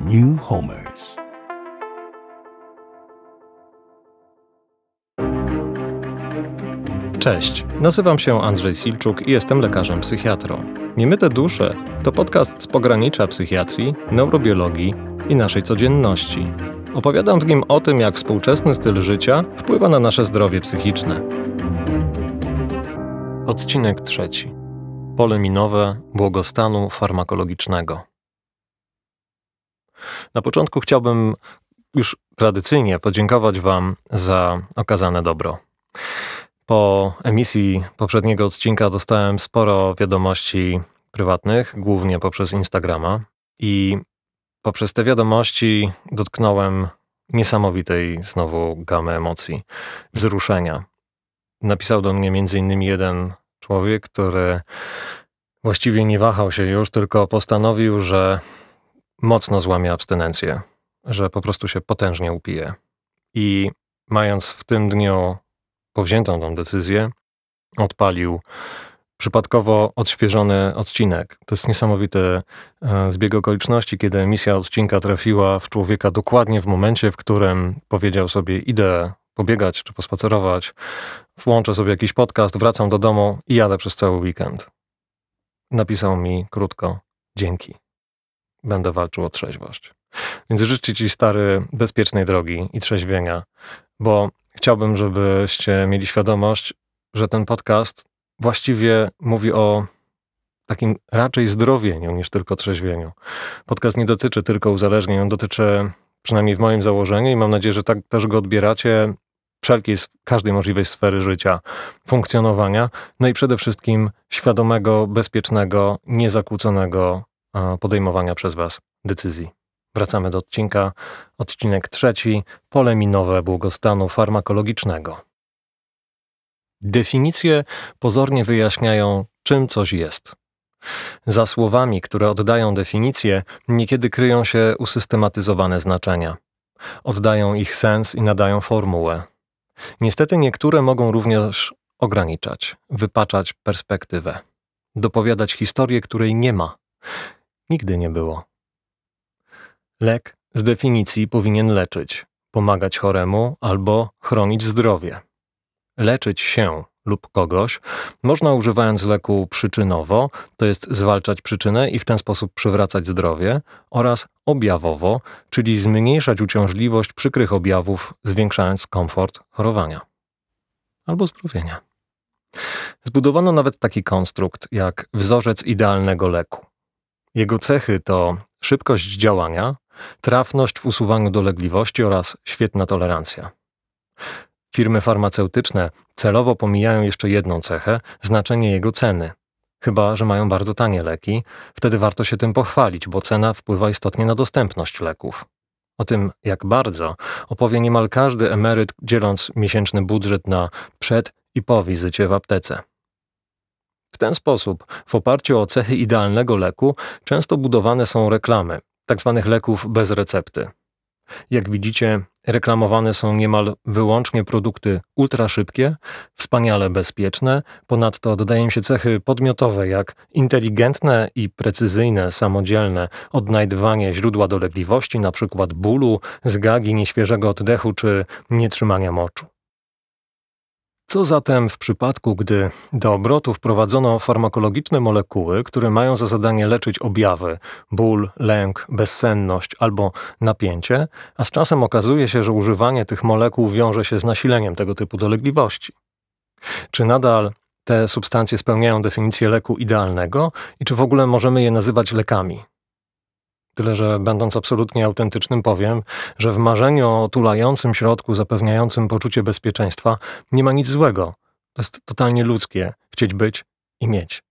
New Homers. Cześć, nazywam się Andrzej Silczuk i jestem lekarzem psychiatrą. Niemyte dusze to podcast z pogranicza psychiatrii, neurobiologii i naszej codzienności. Opowiadam w nim o tym, jak współczesny styl życia wpływa na nasze zdrowie psychiczne. Odcinek trzeci. Pole minowe błogostanu farmakologicznego. Na początku chciałbym już tradycyjnie podziękować Wam za okazane dobro. Po emisji poprzedniego odcinka dostałem sporo wiadomości prywatnych, głównie poprzez Instagrama, i poprzez te wiadomości dotknąłem niesamowitej znowu gamy emocji, wzruszenia. Napisał do mnie m.in. jeden człowiek, który właściwie nie wahał się już, tylko postanowił, że mocno złamie abstynencję, że po prostu się potężnie upije. I mając w tym dniu powziętą tą decyzję, odpalił przypadkowo odświeżony odcinek. To jest niesamowity e, zbieg okoliczności, kiedy emisja odcinka trafiła w człowieka dokładnie w momencie, w którym powiedział sobie: Idę pobiegać czy pospacerować, włączę sobie jakiś podcast, wracam do domu i jadę przez cały weekend. Napisał mi krótko: Dzięki. Będę walczył o trzeźwość. Więc życzę Ci, stary, bezpiecznej drogi i trzeźwienia, bo chciałbym, żebyście mieli świadomość, że ten podcast właściwie mówi o takim raczej zdrowieniu niż tylko trzeźwieniu. Podcast nie dotyczy tylko uzależnień, on dotyczy, przynajmniej w moim założeniu, i mam nadzieję, że tak też go odbieracie, wszelkiej, każdej możliwej sfery życia, funkcjonowania, no i przede wszystkim świadomego, bezpiecznego, niezakłóconego podejmowania przez Was decyzji. Wracamy do odcinka. Odcinek trzeci. Pole minowe błogostanu farmakologicznego. Definicje pozornie wyjaśniają, czym coś jest. Za słowami, które oddają definicję, niekiedy kryją się usystematyzowane znaczenia. Oddają ich sens i nadają formułę. Niestety niektóre mogą również ograniczać, wypaczać perspektywę, dopowiadać historię, której nie ma. Nigdy nie było. Lek z definicji powinien leczyć, pomagać choremu albo chronić zdrowie. Leczyć się lub kogoś można używając leku przyczynowo, to jest zwalczać przyczynę i w ten sposób przywracać zdrowie, oraz objawowo, czyli zmniejszać uciążliwość przykrych objawów, zwiększając komfort chorowania albo zdrowienia. Zbudowano nawet taki konstrukt jak wzorzec idealnego leku. Jego cechy to szybkość działania, trafność w usuwaniu dolegliwości oraz świetna tolerancja. Firmy farmaceutyczne celowo pomijają jeszcze jedną cechę znaczenie jego ceny. Chyba, że mają bardzo tanie leki, wtedy warto się tym pochwalić, bo cena wpływa istotnie na dostępność leków. O tym, jak bardzo, opowie niemal każdy emeryt, dzieląc miesięczny budżet na przed i po wizycie w aptece. W ten sposób, w oparciu o cechy idealnego leku, często budowane są reklamy, tzw. Tak leków bez recepty. Jak widzicie, reklamowane są niemal wyłącznie produkty ultraszybkie, wspaniale bezpieczne, ponadto dodają się cechy podmiotowe jak inteligentne i precyzyjne, samodzielne odnajdywanie źródła dolegliwości, np. bólu, zgagi, nieświeżego oddechu czy nietrzymania moczu. Co zatem w przypadku, gdy do obrotu wprowadzono farmakologiczne molekuły, które mają za zadanie leczyć objawy ból, lęk, bezsenność albo napięcie, a z czasem okazuje się, że używanie tych molekuł wiąże się z nasileniem tego typu dolegliwości? Czy nadal te substancje spełniają definicję leku idealnego i czy w ogóle możemy je nazywać lekami? Tyle, że będąc absolutnie autentycznym, powiem, że w marzeniu o tulającym środku zapewniającym poczucie bezpieczeństwa nie ma nic złego. To jest totalnie ludzkie chcieć być i mieć.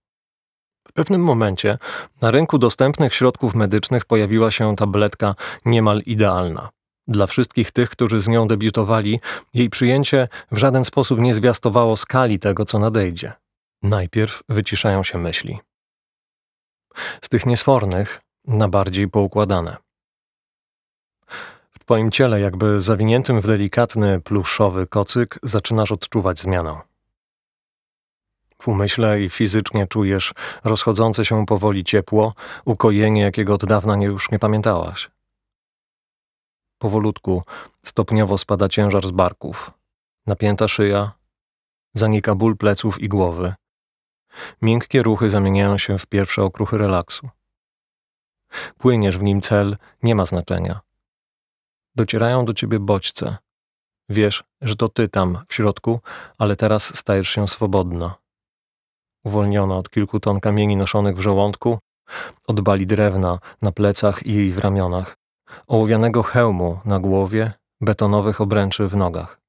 W pewnym momencie na rynku dostępnych środków medycznych pojawiła się tabletka niemal idealna. Dla wszystkich tych, którzy z nią debiutowali, jej przyjęcie w żaden sposób nie zwiastowało skali tego, co nadejdzie. Najpierw wyciszają się myśli. Z tych niesfornych na bardziej poukładane. W twoim ciele, jakby zawiniętym w delikatny, pluszowy kocyk, zaczynasz odczuwać zmianę. W umyśle i fizycznie czujesz rozchodzące się powoli ciepło, ukojenie, jakiego od dawna nie już nie pamiętałaś. powolutku, stopniowo spada ciężar z barków. Napięta szyja, zanika ból pleców i głowy. Miękkie ruchy zamieniają się w pierwsze okruchy relaksu. Płyniesz w nim cel, nie ma znaczenia. Docierają do ciebie bodźce. Wiesz, że to ty tam, w środku, ale teraz stajesz się swobodna. Uwolniona od kilku ton kamieni noszonych w żołądku, od bali drewna na plecach i w ramionach, ołowianego hełmu na głowie, betonowych obręczy w nogach.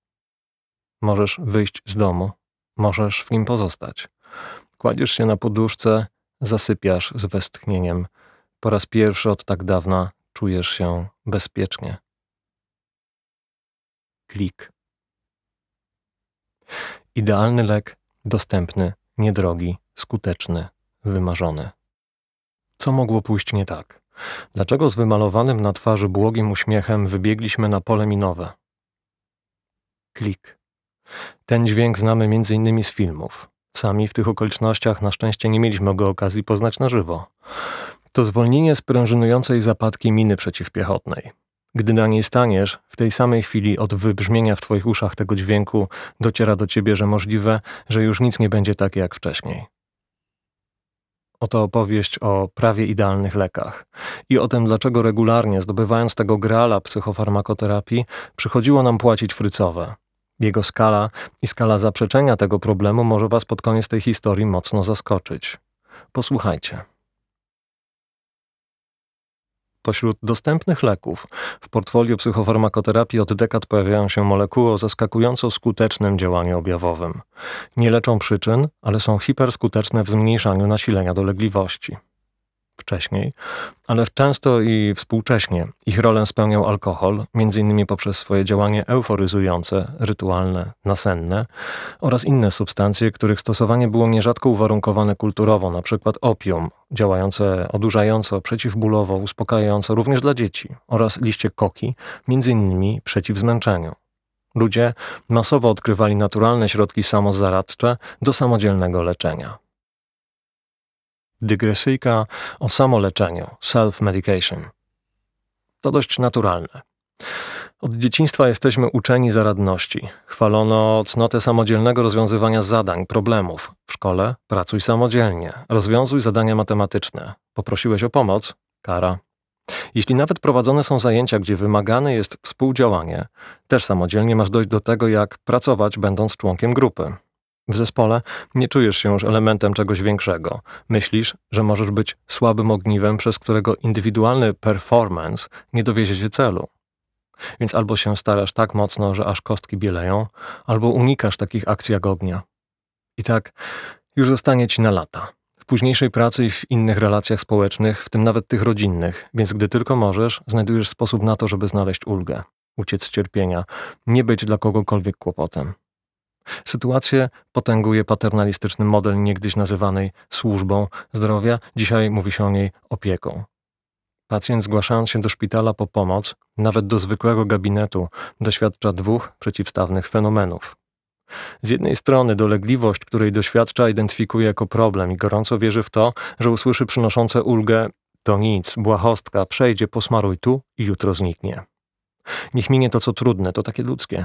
Możesz wyjść z domu, możesz w nim pozostać. Kładziesz się na poduszce, zasypiasz z westchnieniem. Po raz pierwszy od tak dawna czujesz się bezpiecznie. Klik. Idealny lek, dostępny, niedrogi, skuteczny, wymarzony. Co mogło pójść nie tak? Dlaczego z wymalowanym na twarzy błogim uśmiechem wybiegliśmy na pole minowe? Klik. Ten dźwięk znamy m.in. z filmów. Sami w tych okolicznościach na szczęście nie mieliśmy go okazji poznać na żywo. To zwolnienie sprężynującej zapadki miny przeciwpiechotnej. Gdy na niej staniesz, w tej samej chwili od wybrzmienia w twoich uszach tego dźwięku dociera do ciebie, że możliwe, że już nic nie będzie takie jak wcześniej. Oto opowieść o prawie idealnych lekach i o tym, dlaczego regularnie zdobywając tego grala psychofarmakoterapii, przychodziło nam płacić frycowe. Jego skala i skala zaprzeczenia tego problemu może Was pod koniec tej historii mocno zaskoczyć. Posłuchajcie. Pośród dostępnych leków w portfolio psychofarmakoterapii od dekad pojawiają się molekuły o zaskakująco skutecznym działaniu objawowym. Nie leczą przyczyn, ale są hiperskuteczne w zmniejszaniu nasilenia dolegliwości wcześniej, ale często i współcześnie ich rolę spełniał alkohol, m.in. poprzez swoje działanie euforyzujące, rytualne, nasenne oraz inne substancje, których stosowanie było nierzadko uwarunkowane kulturowo, np. opium, działające odurzająco, przeciwbólowo, uspokajająco również dla dzieci oraz liście koki, m.in. przeciw zmęczeniu. Ludzie masowo odkrywali naturalne środki samozaradcze do samodzielnego leczenia. Dygresyjka o samoleczeniu, self-medication. To dość naturalne. Od dzieciństwa jesteśmy uczeni zaradności. Chwalono cnotę samodzielnego rozwiązywania zadań, problemów. W szkole pracuj samodzielnie, rozwiązuj zadania matematyczne. Poprosiłeś o pomoc? Kara. Jeśli nawet prowadzone są zajęcia, gdzie wymagane jest współdziałanie, też samodzielnie masz dojść do tego, jak pracować, będąc członkiem grupy. W zespole nie czujesz się już elementem czegoś większego. Myślisz, że możesz być słabym ogniwem, przez którego indywidualny performance nie dowiezie cię celu. Więc albo się starasz tak mocno, że aż kostki bieleją, albo unikasz takich akcji jak ognia. I tak już zostanie ci na lata. W późniejszej pracy i w innych relacjach społecznych, w tym nawet tych rodzinnych, więc gdy tylko możesz, znajdujesz sposób na to, żeby znaleźć ulgę, uciec z cierpienia, nie być dla kogokolwiek kłopotem. Sytuację potęguje paternalistyczny model niegdyś nazywanej służbą zdrowia, dzisiaj mówi się o niej opieką. Pacjent zgłaszając się do szpitala po pomoc, nawet do zwykłego gabinetu, doświadcza dwóch przeciwstawnych fenomenów. Z jednej strony dolegliwość, której doświadcza, identyfikuje jako problem i gorąco wierzy w to, że usłyszy przynoszące ulgę to nic, błahostka, przejdzie, posmaruj tu i jutro zniknie. Niech minie to, co trudne, to takie ludzkie.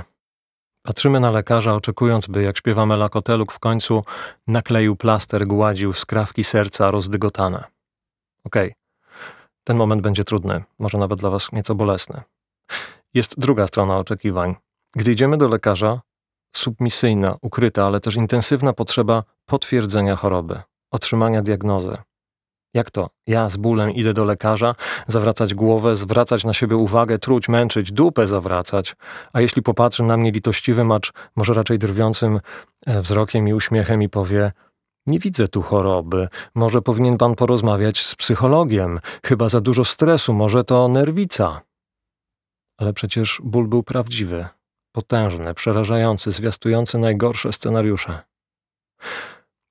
Patrzymy na lekarza, oczekując, by, jak śpiewamy Lakoteluk, w końcu nakleił plaster, gładził skrawki serca rozdygotane. Okej, okay. ten moment będzie trudny, może nawet dla Was nieco bolesny. Jest druga strona oczekiwań. Gdy idziemy do lekarza, submisyjna, ukryta, ale też intensywna potrzeba potwierdzenia choroby, otrzymania diagnozy. Jak to? Ja z bólem idę do lekarza, zawracać głowę, zwracać na siebie uwagę, truć, męczyć, dupę zawracać. A jeśli popatrzy na mnie litościwym, acz może raczej drwiącym e, wzrokiem i uśmiechem i powie: Nie widzę tu choroby, może powinien pan porozmawiać z psychologiem, chyba za dużo stresu, może to nerwica. Ale przecież ból był prawdziwy, potężny, przerażający, zwiastujący najgorsze scenariusze.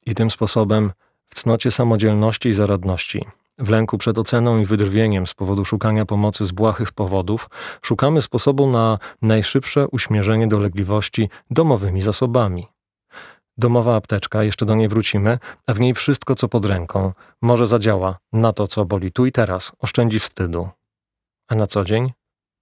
I tym sposobem w cnocie samodzielności i zaradności, w lęku przed oceną i wydrwieniem z powodu szukania pomocy z błahych powodów, szukamy sposobu na najszybsze uśmierzenie dolegliwości domowymi zasobami. Domowa apteczka, jeszcze do niej wrócimy, a w niej wszystko, co pod ręką, może zadziała na to, co boli tu i teraz, oszczędzi wstydu. A na co dzień?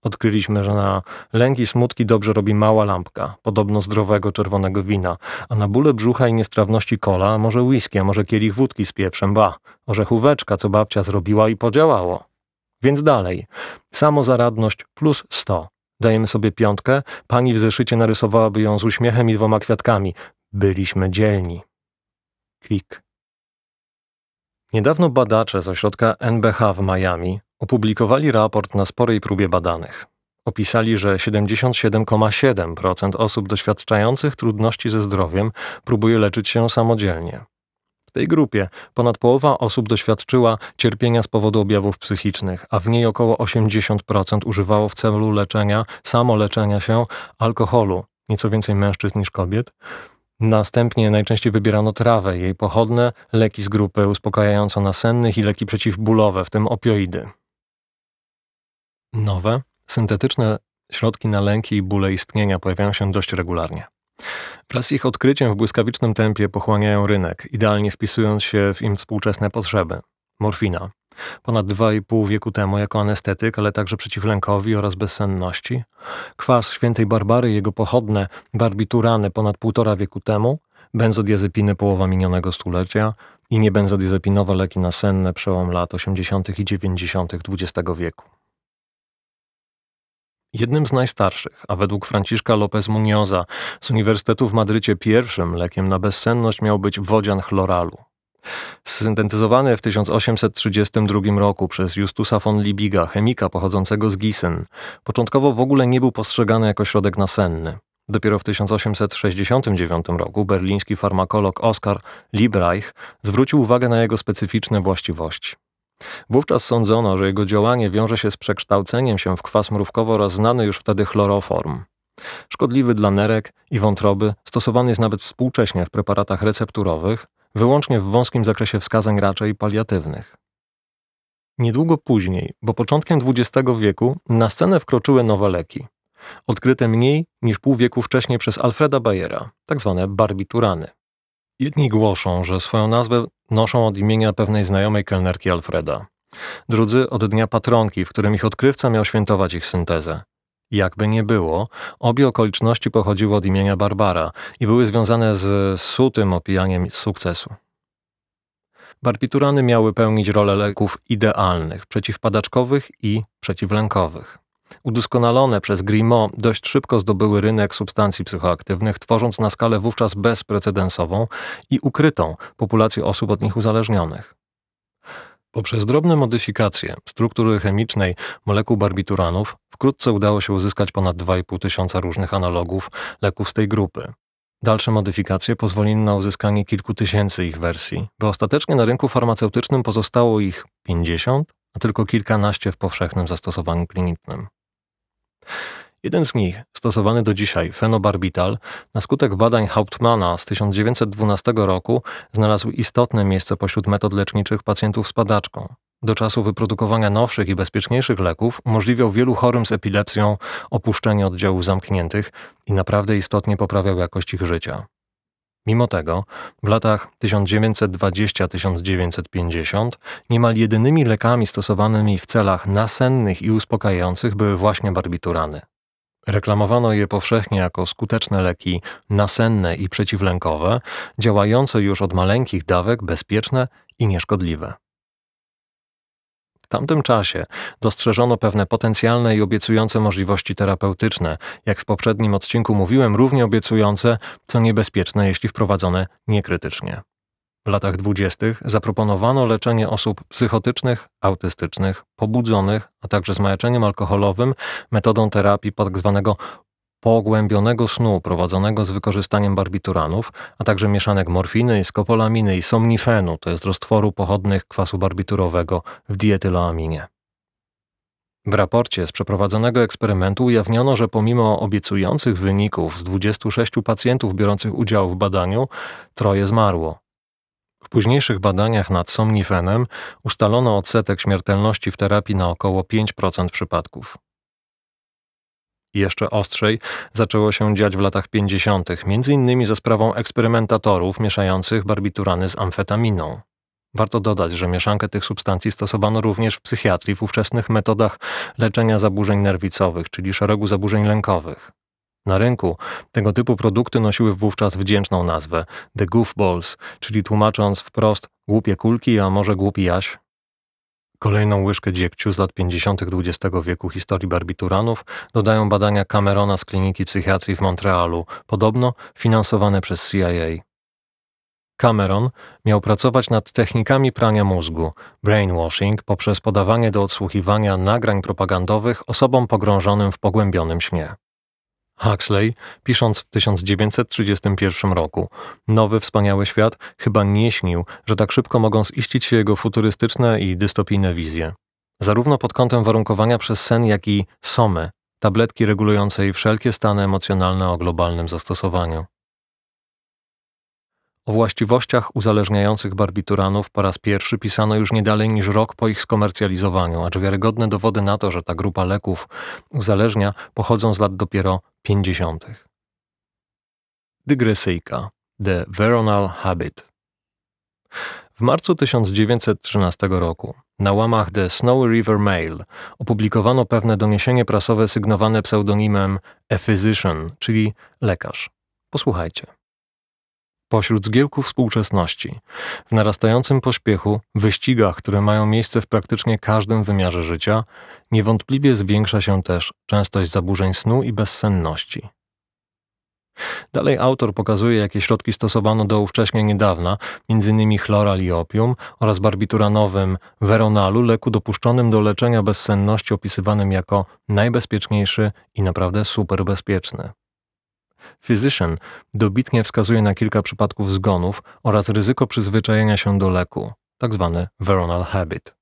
Odkryliśmy, że na lęki smutki dobrze robi mała lampka, podobno zdrowego czerwonego wina, a na bóle brzucha i niestrawności kola może whisky, a może kielich wódki z pieprzem, ba, orzechóweczka, co babcia zrobiła i podziałało. Więc dalej. Samozaradność plus 100. Dajemy sobie piątkę, pani w zeszycie narysowałaby ją z uśmiechem i dwoma kwiatkami. Byliśmy dzielni. Klik. Niedawno badacze z ośrodka NBH w Miami opublikowali raport na sporej próbie badanych. Opisali, że 77,7% osób doświadczających trudności ze zdrowiem próbuje leczyć się samodzielnie. W tej grupie ponad połowa osób doświadczyła cierpienia z powodu objawów psychicznych, a w niej około 80% używało w celu leczenia, samoleczenia się alkoholu, nieco więcej mężczyzn niż kobiet. Następnie najczęściej wybierano trawę, jej pochodne, leki z grupy uspokajająco-nasennych i leki przeciwbólowe, w tym opioidy. Nowe, syntetyczne środki na lęki i bóle istnienia pojawiają się dość regularnie. Wraz z ich odkryciem w błyskawicznym tempie pochłaniają rynek, idealnie wpisując się w im współczesne potrzeby. Morfina. Ponad 2,5 wieku temu jako anestetyk, ale także przeciwlękowi oraz bezsenności. Kwas świętej Barbary i jego pochodne barbiturany ponad półtora wieku temu. Benzodiazepiny połowa minionego stulecia i niebenzodiazepinowe leki nasenne przełom lat 80. i 90. XX wieku. Jednym z najstarszych, a według Franciszka López Munioza z Uniwersytetu w Madrycie pierwszym lekiem na bezsenność miał być wodzian chloralu. Syntetyzowany w 1832 roku przez Justusa von Liebiga, chemika pochodzącego z Gießen, początkowo w ogóle nie był postrzegany jako środek nasenny. Dopiero w 1869 roku berliński farmakolog Oskar Liebreich zwrócił uwagę na jego specyficzne właściwości. Wówczas sądzono, że jego działanie wiąże się z przekształceniem się w kwas mrówkowy oraz znany już wtedy chloroform. Szkodliwy dla nerek i wątroby, stosowany jest nawet współcześnie w preparatach recepturowych, wyłącznie w wąskim zakresie wskazań raczej paliatywnych. Niedługo później, bo początkiem XX wieku, na scenę wkroczyły nowe leki. Odkryte mniej niż pół wieku wcześniej przez Alfreda Bayera, tzw. Tak barbiturany. Jedni głoszą, że swoją nazwę noszą od imienia pewnej znajomej kelnerki Alfreda. Drudzy od dnia patronki, w którym ich odkrywca miał świętować ich syntezę. Jakby nie było, obie okoliczności pochodziły od imienia Barbara i były związane z sutym opijaniem sukcesu. Barbiturany miały pełnić rolę leków idealnych, przeciwpadaczkowych i przeciwlękowych. Udoskonalone przez Grimaud dość szybko zdobyły rynek substancji psychoaktywnych, tworząc na skalę wówczas bezprecedensową i ukrytą populację osób od nich uzależnionych. Poprzez drobne modyfikacje struktury chemicznej molekuł barbituranów wkrótce udało się uzyskać ponad 2,5 tysiąca różnych analogów leków z tej grupy. Dalsze modyfikacje pozwoliły na uzyskanie kilku tysięcy ich wersji, by ostatecznie na rynku farmaceutycznym pozostało ich 50, a tylko kilkanaście w powszechnym zastosowaniu klinicznym. Jeden z nich, stosowany do dzisiaj, fenobarbital, na skutek badań Hauptmana z 1912 roku znalazł istotne miejsce pośród metod leczniczych pacjentów z padaczką. Do czasu wyprodukowania nowszych i bezpieczniejszych leków umożliwiał wielu chorym z epilepsją opuszczenie oddziałów zamkniętych i naprawdę istotnie poprawiał jakość ich życia. Mimo tego, w latach 1920-1950 niemal jedynymi lekami stosowanymi w celach nasennych i uspokajających były właśnie barbiturany. Reklamowano je powszechnie jako skuteczne leki nasenne i przeciwlękowe, działające już od maleńkich dawek, bezpieczne i nieszkodliwe. W tamtym czasie dostrzeżono pewne potencjalne i obiecujące możliwości terapeutyczne, jak w poprzednim odcinku mówiłem, równie obiecujące, co niebezpieczne, jeśli wprowadzone niekrytycznie. W latach dwudziestych zaproponowano leczenie osób psychotycznych, autystycznych, pobudzonych, a także z alkoholowym metodą terapii tzw. Pogłębionego snu prowadzonego z wykorzystaniem barbituranów, a także mieszanek morfiny, skopolaminy i somnifenu, to jest roztworu pochodnych kwasu barbiturowego w dietyloaminie. W raporcie z przeprowadzonego eksperymentu ujawniono, że pomimo obiecujących wyników z 26 pacjentów biorących udział w badaniu, troje zmarło. W późniejszych badaniach nad somnifenem ustalono odsetek śmiertelności w terapii na około 5% przypadków. Jeszcze ostrzej zaczęło się dziać w latach 50., między innymi za sprawą eksperymentatorów mieszających barbiturany z amfetaminą. Warto dodać, że mieszankę tych substancji stosowano również w psychiatrii w ówczesnych metodach leczenia zaburzeń nerwicowych, czyli szeregu zaburzeń lękowych. Na rynku tego typu produkty nosiły wówczas wdzięczną nazwę The Goofballs, czyli tłumacząc wprost głupie kulki, a może głupi jaś. Kolejną łyżkę dziegciu z lat 50. XX wieku historii barbituranów dodają badania Camerona z kliniki psychiatrii w Montrealu, podobno finansowane przez CIA. Cameron miał pracować nad technikami prania mózgu, brainwashing, poprzez podawanie do odsłuchiwania nagrań propagandowych osobom pogrążonym w pogłębionym śnie. Huxley, pisząc w 1931 roku Nowy wspaniały świat, chyba nie śnił, że tak szybko mogą ziścić się jego futurystyczne i dystopijne wizje. Zarówno pod kątem warunkowania przez sen, jak i SOMY, tabletki regulującej wszelkie stany emocjonalne o globalnym zastosowaniu. O właściwościach uzależniających barbituranów po raz pierwszy pisano już nie dalej niż rok po ich skomercjalizowaniu, acz wiarygodne dowody na to, że ta grupa leków uzależnia, pochodzą z lat dopiero 50. Dygresyjka The Veronal Habit w marcu 1913 roku na łamach The Snowy River Mail opublikowano pewne doniesienie prasowe sygnowane pseudonimem A Physician, czyli lekarz. Posłuchajcie. Pośród zgiełków współczesności, w narastającym pośpiechu, wyścigach, które mają miejsce w praktycznie każdym wymiarze życia, niewątpliwie zwiększa się też częstość zaburzeń snu i bezsenności. Dalej autor pokazuje, jakie środki stosowano do ówcześnie niedawna, m.in. chloral i opium oraz barbituranowym veronalu, leku dopuszczonym do leczenia bezsenności opisywanym jako najbezpieczniejszy i naprawdę superbezpieczny. Physician dobitnie wskazuje na kilka przypadków zgonów oraz ryzyko przyzwyczajenia się do leku, tzw. Tak veronal habit.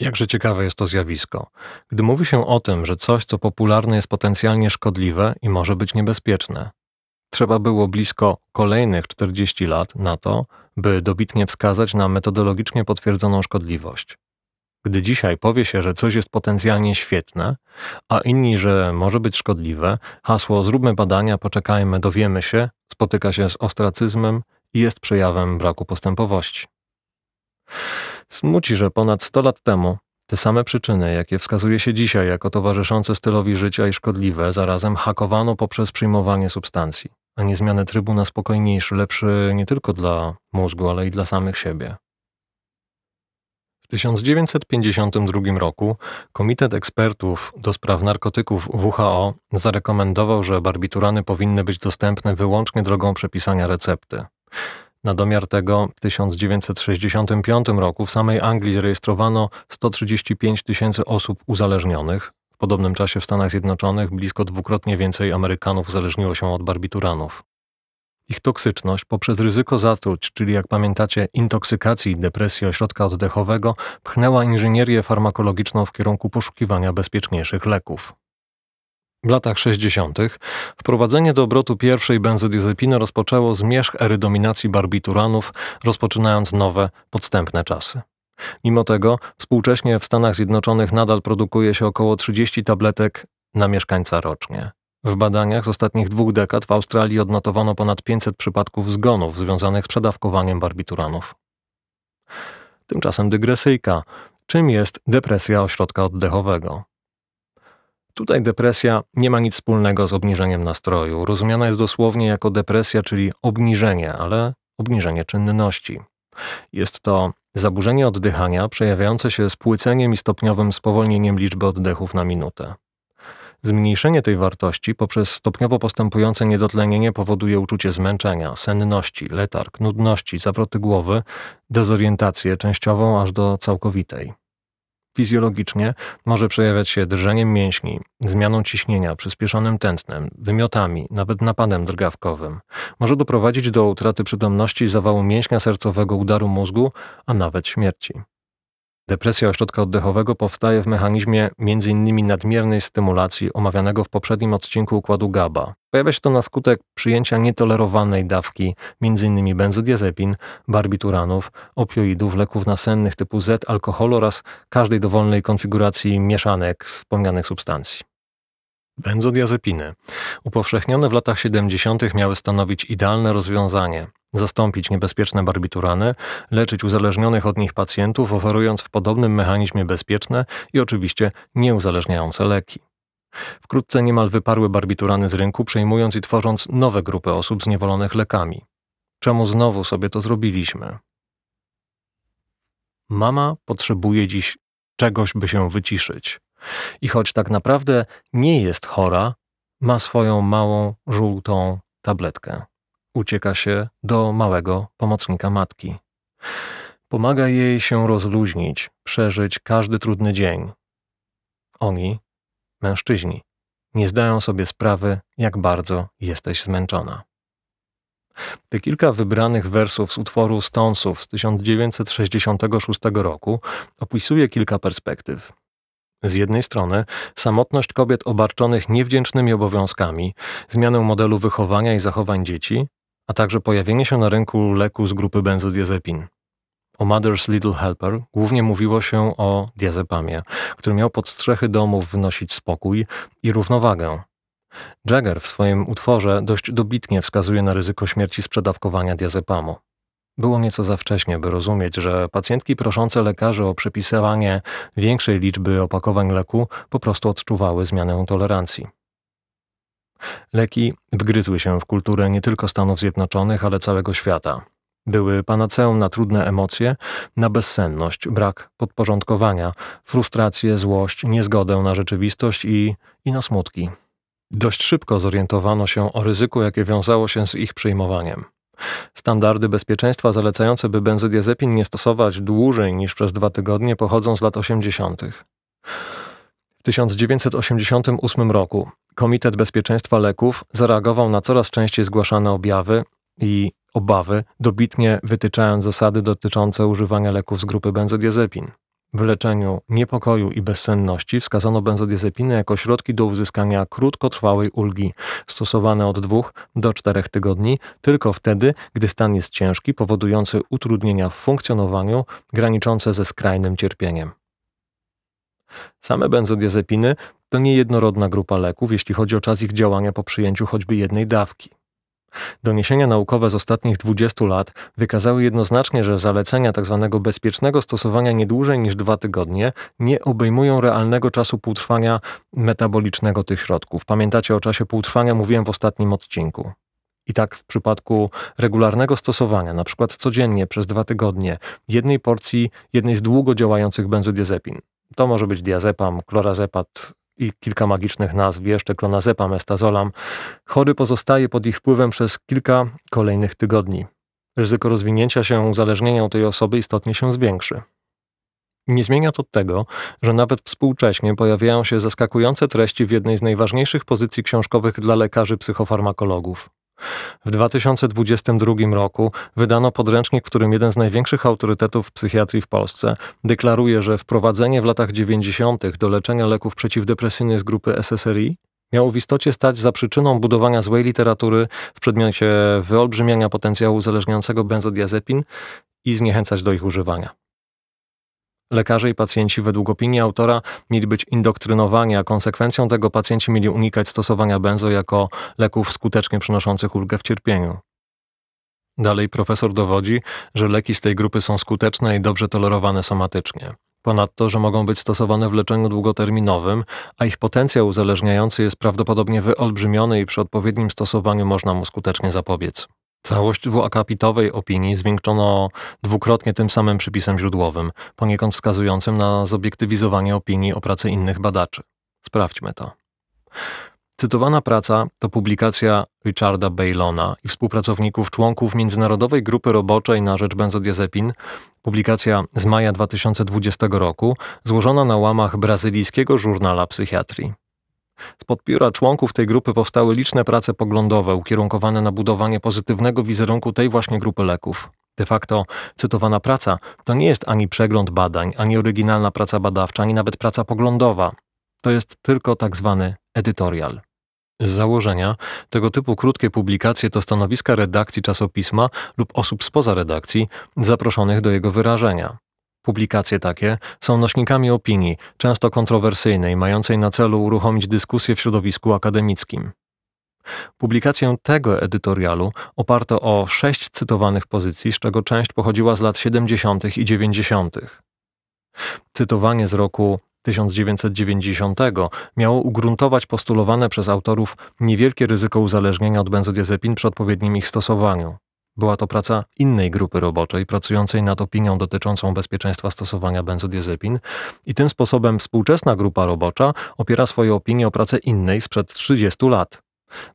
Jakże ciekawe jest to zjawisko. Gdy mówi się o tym, że coś, co popularne jest potencjalnie szkodliwe i może być niebezpieczne, trzeba było blisko kolejnych 40 lat na to, by dobitnie wskazać na metodologicznie potwierdzoną szkodliwość. Gdy dzisiaj powie się, że coś jest potencjalnie świetne, a inni, że może być szkodliwe, hasło zróbmy badania, poczekajmy, dowiemy się, spotyka się z ostracyzmem i jest przejawem braku postępowości. Smuci, że ponad 100 lat temu te same przyczyny, jakie wskazuje się dzisiaj jako towarzyszące stylowi życia i szkodliwe, zarazem hakowano poprzez przyjmowanie substancji, a nie zmianę trybu na spokojniejszy, lepszy nie tylko dla mózgu, ale i dla samych siebie. W 1952 roku Komitet Ekspertów do spraw narkotyków WHO zarekomendował, że barbiturany powinny być dostępne wyłącznie drogą przepisania recepty. Na domiar tego w 1965 roku w samej Anglii zarejestrowano 135 tysięcy osób uzależnionych. W podobnym czasie w Stanach Zjednoczonych blisko dwukrotnie więcej Amerykanów uzależniło się od barbituranów. Ich toksyczność poprzez ryzyko zatruć, czyli jak pamiętacie, intoksykacji i depresji ośrodka oddechowego, pchnęła inżynierię farmakologiczną w kierunku poszukiwania bezpieczniejszych leków. W latach 60. wprowadzenie do obrotu pierwszej benzodiazepiny rozpoczęło zmierzch erydominacji barbituranów, rozpoczynając nowe, podstępne czasy. Mimo tego współcześnie w Stanach Zjednoczonych nadal produkuje się około 30 tabletek na mieszkańca rocznie. W badaniach z ostatnich dwóch dekad w Australii odnotowano ponad 500 przypadków zgonów związanych z przedawkowaniem barbituranów. Tymczasem dygresyjka. Czym jest depresja ośrodka oddechowego? Tutaj depresja nie ma nic wspólnego z obniżeniem nastroju. Rozumiana jest dosłownie jako depresja, czyli obniżenie, ale obniżenie czynności. Jest to zaburzenie oddychania przejawiające się spłyceniem i stopniowym spowolnieniem liczby oddechów na minutę. Zmniejszenie tej wartości poprzez stopniowo postępujące niedotlenienie powoduje uczucie zmęczenia, senności, letarg, nudności, zawroty głowy, dezorientację częściową aż do całkowitej. Fizjologicznie może przejawiać się drżeniem mięśni, zmianą ciśnienia, przyspieszonym tętnem, wymiotami, nawet napadem drgawkowym. Może doprowadzić do utraty przytomności, zawału mięśnia sercowego, udaru mózgu, a nawet śmierci. Depresja ośrodka oddechowego powstaje w mechanizmie m.in. nadmiernej stymulacji omawianego w poprzednim odcinku układu GABA. Pojawia się to na skutek przyjęcia nietolerowanej dawki m.in. benzodiazepin, barbituranów, opioidów, leków nasennych typu Z, alkoholu oraz każdej dowolnej konfiguracji mieszanek wspomnianych substancji. Benzodiazepiny, upowszechnione w latach 70., miały stanowić idealne rozwiązanie zastąpić niebezpieczne barbiturany, leczyć uzależnionych od nich pacjentów, oferując w podobnym mechanizmie bezpieczne i oczywiście nieuzależniające leki. Wkrótce niemal wyparły barbiturany z rynku, przejmując i tworząc nowe grupy osób zniewolonych lekami. Czemu znowu sobie to zrobiliśmy? Mama potrzebuje dziś czegoś, by się wyciszyć. I choć tak naprawdę nie jest chora, ma swoją małą, żółtą tabletkę. Ucieka się do małego pomocnika matki. Pomaga jej się rozluźnić, przeżyć każdy trudny dzień. Oni, mężczyźni, nie zdają sobie sprawy, jak bardzo jesteś zmęczona. Te kilka wybranych wersów z utworu Stonesów z 1966 roku opisuje kilka perspektyw. Z jednej strony samotność kobiet obarczonych niewdzięcznymi obowiązkami, zmianę modelu wychowania i zachowań dzieci, a także pojawienie się na rynku leku z grupy benzodiazepin. O Mother's Little Helper głównie mówiło się o diazepamie, który miał pod strzechy domów wnosić spokój i równowagę. Jagger w swoim utworze dość dobitnie wskazuje na ryzyko śmierci z przedawkowania diazepamu. Było nieco za wcześnie, by rozumieć, że pacjentki proszące lekarzy o przepisywanie większej liczby opakowań leku po prostu odczuwały zmianę tolerancji. Leki wgryzły się w kulturę nie tylko Stanów Zjednoczonych, ale całego świata. Były panaceum na trudne emocje, na bezsenność, brak podporządkowania, frustrację, złość, niezgodę na rzeczywistość i, i na smutki. Dość szybko zorientowano się o ryzyku, jakie wiązało się z ich przyjmowaniem. Standardy bezpieczeństwa zalecające, by benzodiazepin nie stosować dłużej niż przez dwa tygodnie, pochodzą z lat 80. W 1988 roku Komitet Bezpieczeństwa Leków zareagował na coraz częściej zgłaszane objawy i obawy, dobitnie wytyczając zasady dotyczące używania leków z grupy benzodiazepin. W leczeniu niepokoju i bezsenności wskazano benzodiazepiny jako środki do uzyskania krótkotrwałej ulgi, stosowane od dwóch do czterech tygodni, tylko wtedy, gdy stan jest ciężki, powodujący utrudnienia w funkcjonowaniu, graniczące ze skrajnym cierpieniem. Same benzodiazepiny to niejednorodna grupa leków, jeśli chodzi o czas ich działania po przyjęciu choćby jednej dawki. Doniesienia naukowe z ostatnich 20 lat wykazały jednoznacznie, że zalecenia tzw. Tak bezpiecznego stosowania nie dłużej niż dwa tygodnie nie obejmują realnego czasu półtrwania metabolicznego tych środków. Pamiętacie o czasie półtrwania mówiłem w ostatnim odcinku. I tak w przypadku regularnego stosowania, przykład codziennie przez dwa tygodnie, jednej porcji jednej z długo działających benzodiazepin. To może być diazepam, klorazepat, i kilka magicznych nazw, jeszcze klonazepam, estazolam, chory pozostaje pod ich wpływem przez kilka kolejnych tygodni. Ryzyko rozwinięcia się uzależnienia u tej osoby istotnie się zwiększy. Nie zmienia to tego, że nawet współcześnie pojawiają się zaskakujące treści w jednej z najważniejszych pozycji książkowych dla lekarzy psychofarmakologów. W 2022 roku wydano podręcznik, w którym jeden z największych autorytetów psychiatrii w Polsce deklaruje, że wprowadzenie w latach 90. do leczenia leków przeciwdepresyjnych z grupy SSRI miało w istocie stać za przyczyną budowania złej literatury w przedmiocie wyolbrzymiania potencjału uzależniającego benzodiazepin i zniechęcać do ich używania. Lekarze i pacjenci, według opinii autora, mieli być indoktrynowani, a konsekwencją tego pacjenci mieli unikać stosowania benzo jako leków skutecznie przynoszących ulgę w cierpieniu. Dalej profesor dowodzi, że leki z tej grupy są skuteczne i dobrze tolerowane somatycznie. Ponadto, że mogą być stosowane w leczeniu długoterminowym, a ich potencjał uzależniający jest prawdopodobnie wyolbrzymiony i przy odpowiednim stosowaniu można mu skutecznie zapobiec. Całość dwuakapitowej opinii zwieńczono dwukrotnie tym samym przypisem źródłowym, poniekąd wskazującym na zobiektywizowanie opinii o pracy innych badaczy. Sprawdźmy to. Cytowana praca to publikacja Richarda Bailona i współpracowników członków Międzynarodowej Grupy Roboczej na rzecz benzodiazepin, publikacja z maja 2020 roku, złożona na łamach brazylijskiego żurnala psychiatrii. Spod pióra członków tej grupy powstały liczne prace poglądowe ukierunkowane na budowanie pozytywnego wizerunku tej właśnie grupy leków. De facto cytowana praca to nie jest ani przegląd badań, ani oryginalna praca badawcza, ani nawet praca poglądowa. To jest tylko tak zwany edytorial. Z założenia tego typu krótkie publikacje to stanowiska redakcji czasopisma lub osób spoza redakcji zaproszonych do jego wyrażenia. Publikacje takie są nośnikami opinii, często kontrowersyjnej, mającej na celu uruchomić dyskusję w środowisku akademickim. Publikację tego edytorialu oparto o sześć cytowanych pozycji, z czego część pochodziła z lat 70. i 90. Cytowanie z roku 1990 miało ugruntować postulowane przez autorów niewielkie ryzyko uzależnienia od benzodiazepin przy odpowiednim ich stosowaniu. Była to praca innej grupy roboczej pracującej nad opinią dotyczącą bezpieczeństwa stosowania benzodiazepin i tym sposobem współczesna grupa robocza opiera swoje opinie o pracę innej sprzed 30 lat.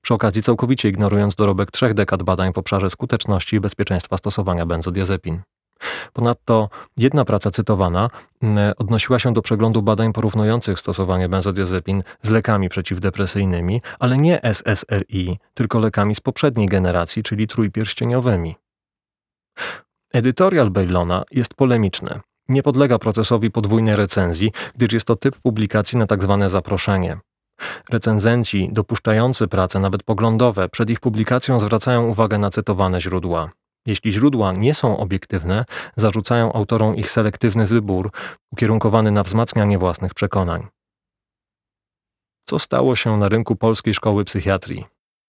Przy okazji całkowicie ignorując dorobek trzech dekad badań w obszarze skuteczności i bezpieczeństwa stosowania benzodiazepin. Ponadto jedna praca cytowana mm, odnosiła się do przeglądu badań porównujących stosowanie benzodiazepin z lekami przeciwdepresyjnymi, ale nie SSRI, tylko lekami z poprzedniej generacji, czyli trójpierścieniowymi. Edytorial Bailona jest polemiczny. Nie podlega procesowi podwójnej recenzji, gdyż jest to typ publikacji na tzw. Tak zaproszenie. Recenzenci dopuszczający prace nawet poglądowe przed ich publikacją zwracają uwagę na cytowane źródła. Jeśli źródła nie są obiektywne, zarzucają autorom ich selektywny wybór, ukierunkowany na wzmacnianie własnych przekonań. Co stało się na rynku polskiej szkoły psychiatrii?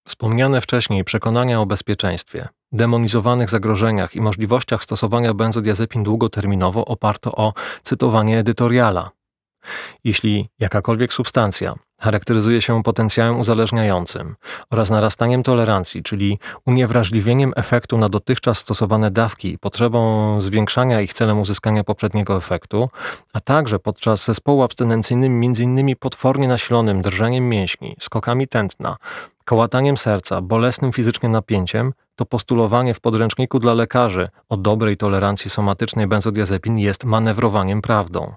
Wspomniane wcześniej przekonania o bezpieczeństwie, demonizowanych zagrożeniach i możliwościach stosowania benzodiazepin długoterminowo oparto o cytowanie edytoriala. Jeśli jakakolwiek substancja charakteryzuje się potencjałem uzależniającym oraz narastaniem tolerancji, czyli uniewrażliwieniem efektu na dotychczas stosowane dawki, potrzebą zwiększania ich celem uzyskania poprzedniego efektu, a także podczas zespołu abstynencyjnym m.in. potwornie nasilonym drżeniem mięśni, skokami tętna, kołataniem serca, bolesnym fizycznie napięciem, to postulowanie w podręczniku dla lekarzy o dobrej tolerancji somatycznej benzodiazepin jest manewrowaniem prawdą.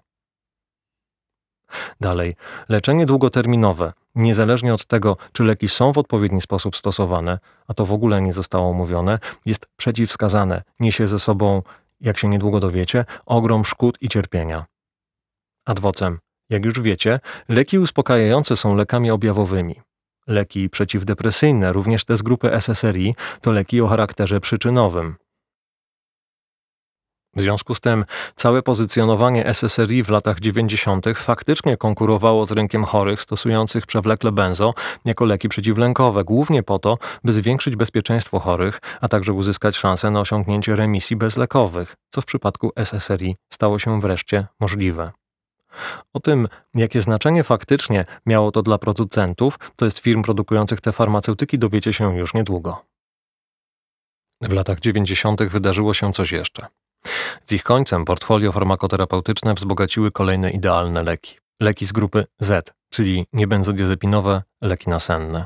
Dalej, leczenie długoterminowe, niezależnie od tego, czy leki są w odpowiedni sposób stosowane, a to w ogóle nie zostało omówione, jest przeciwwskazane, niesie ze sobą, jak się niedługo dowiecie, ogrom szkód i cierpienia. Adwocem, jak już wiecie, leki uspokajające są lekami objawowymi. Leki przeciwdepresyjne, również te z grupy SSRI, to leki o charakterze przyczynowym. W związku z tym całe pozycjonowanie SSRI w latach 90. faktycznie konkurowało z rynkiem chorych stosujących przewlekle benzo jako leki przeciwlękowe, głównie po to, by zwiększyć bezpieczeństwo chorych, a także uzyskać szansę na osiągnięcie remisji bezlekowych, co w przypadku SSRI stało się wreszcie możliwe. O tym, jakie znaczenie faktycznie miało to dla producentów, to jest firm produkujących te farmaceutyki, dowiecie się już niedługo. W latach 90. wydarzyło się coś jeszcze. Z ich końcem portfolio farmakoterapeutyczne wzbogaciły kolejne idealne leki. Leki z grupy Z, czyli niebenzodiazepinowe leki nasenne.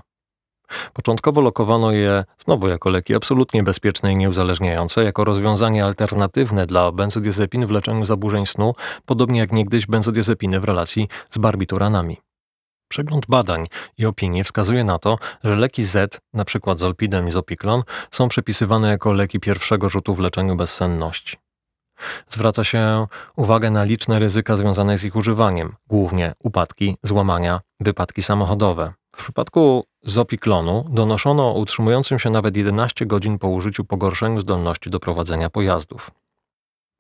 Początkowo lokowano je znowu jako leki absolutnie bezpieczne i nieuzależniające, jako rozwiązanie alternatywne dla benzodiazepin w leczeniu zaburzeń snu, podobnie jak niegdyś benzodiazepiny w relacji z barbituranami. Przegląd badań i opinii wskazuje na to, że leki Z, np. zolpidem i zopiklon, są przepisywane jako leki pierwszego rzutu w leczeniu bezsenności. Zwraca się uwagę na liczne ryzyka związane z ich używaniem, głównie upadki, złamania, wypadki samochodowe. W przypadku zopiklonu donoszono o utrzymującym się nawet 11 godzin po użyciu pogorszeniu zdolności do prowadzenia pojazdów.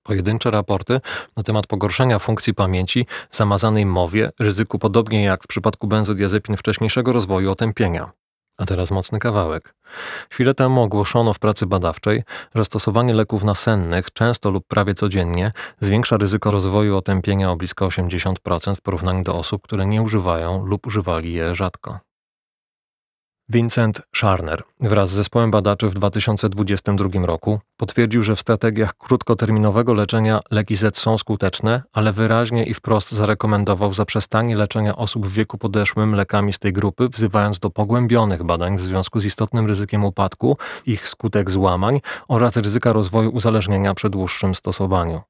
Pojedyncze raporty na temat pogorszenia funkcji pamięci, zamazanej mowie, ryzyku podobnie jak w przypadku benzodiazepin wcześniejszego rozwoju otępienia. A teraz mocny kawałek. Chwilę temu ogłoszono w pracy badawczej, że stosowanie leków nasennych często lub prawie codziennie zwiększa ryzyko rozwoju otępienia o blisko 80% w porównaniu do osób, które nie używają lub używali je rzadko. Vincent Scharner wraz z zespołem badaczy w 2022 roku potwierdził, że w strategiach krótkoterminowego leczenia leki Z są skuteczne, ale wyraźnie i wprost zarekomendował zaprzestanie leczenia osób w wieku podeszłym lekami z tej grupy, wzywając do pogłębionych badań w związku z istotnym ryzykiem upadku, ich skutek złamań oraz ryzyka rozwoju uzależnienia przy dłuższym stosowaniu.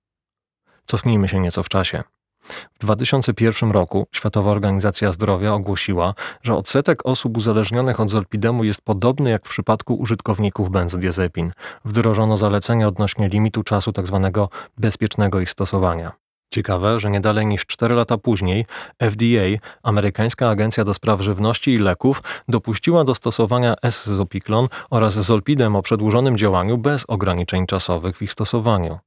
Cofnijmy się nieco w czasie. W 2001 roku Światowa Organizacja Zdrowia ogłosiła, że odsetek osób uzależnionych od zolpidemu jest podobny jak w przypadku użytkowników benzodiazepin. Wdrożono zalecenia odnośnie limitu czasu tzw. Tak bezpiecznego ich stosowania. Ciekawe, że nie dalej niż 4 lata później FDA, amerykańska agencja do spraw żywności i leków, dopuściła do stosowania S-zopiklon oraz zolpidem o przedłużonym działaniu bez ograniczeń czasowych w ich stosowaniu.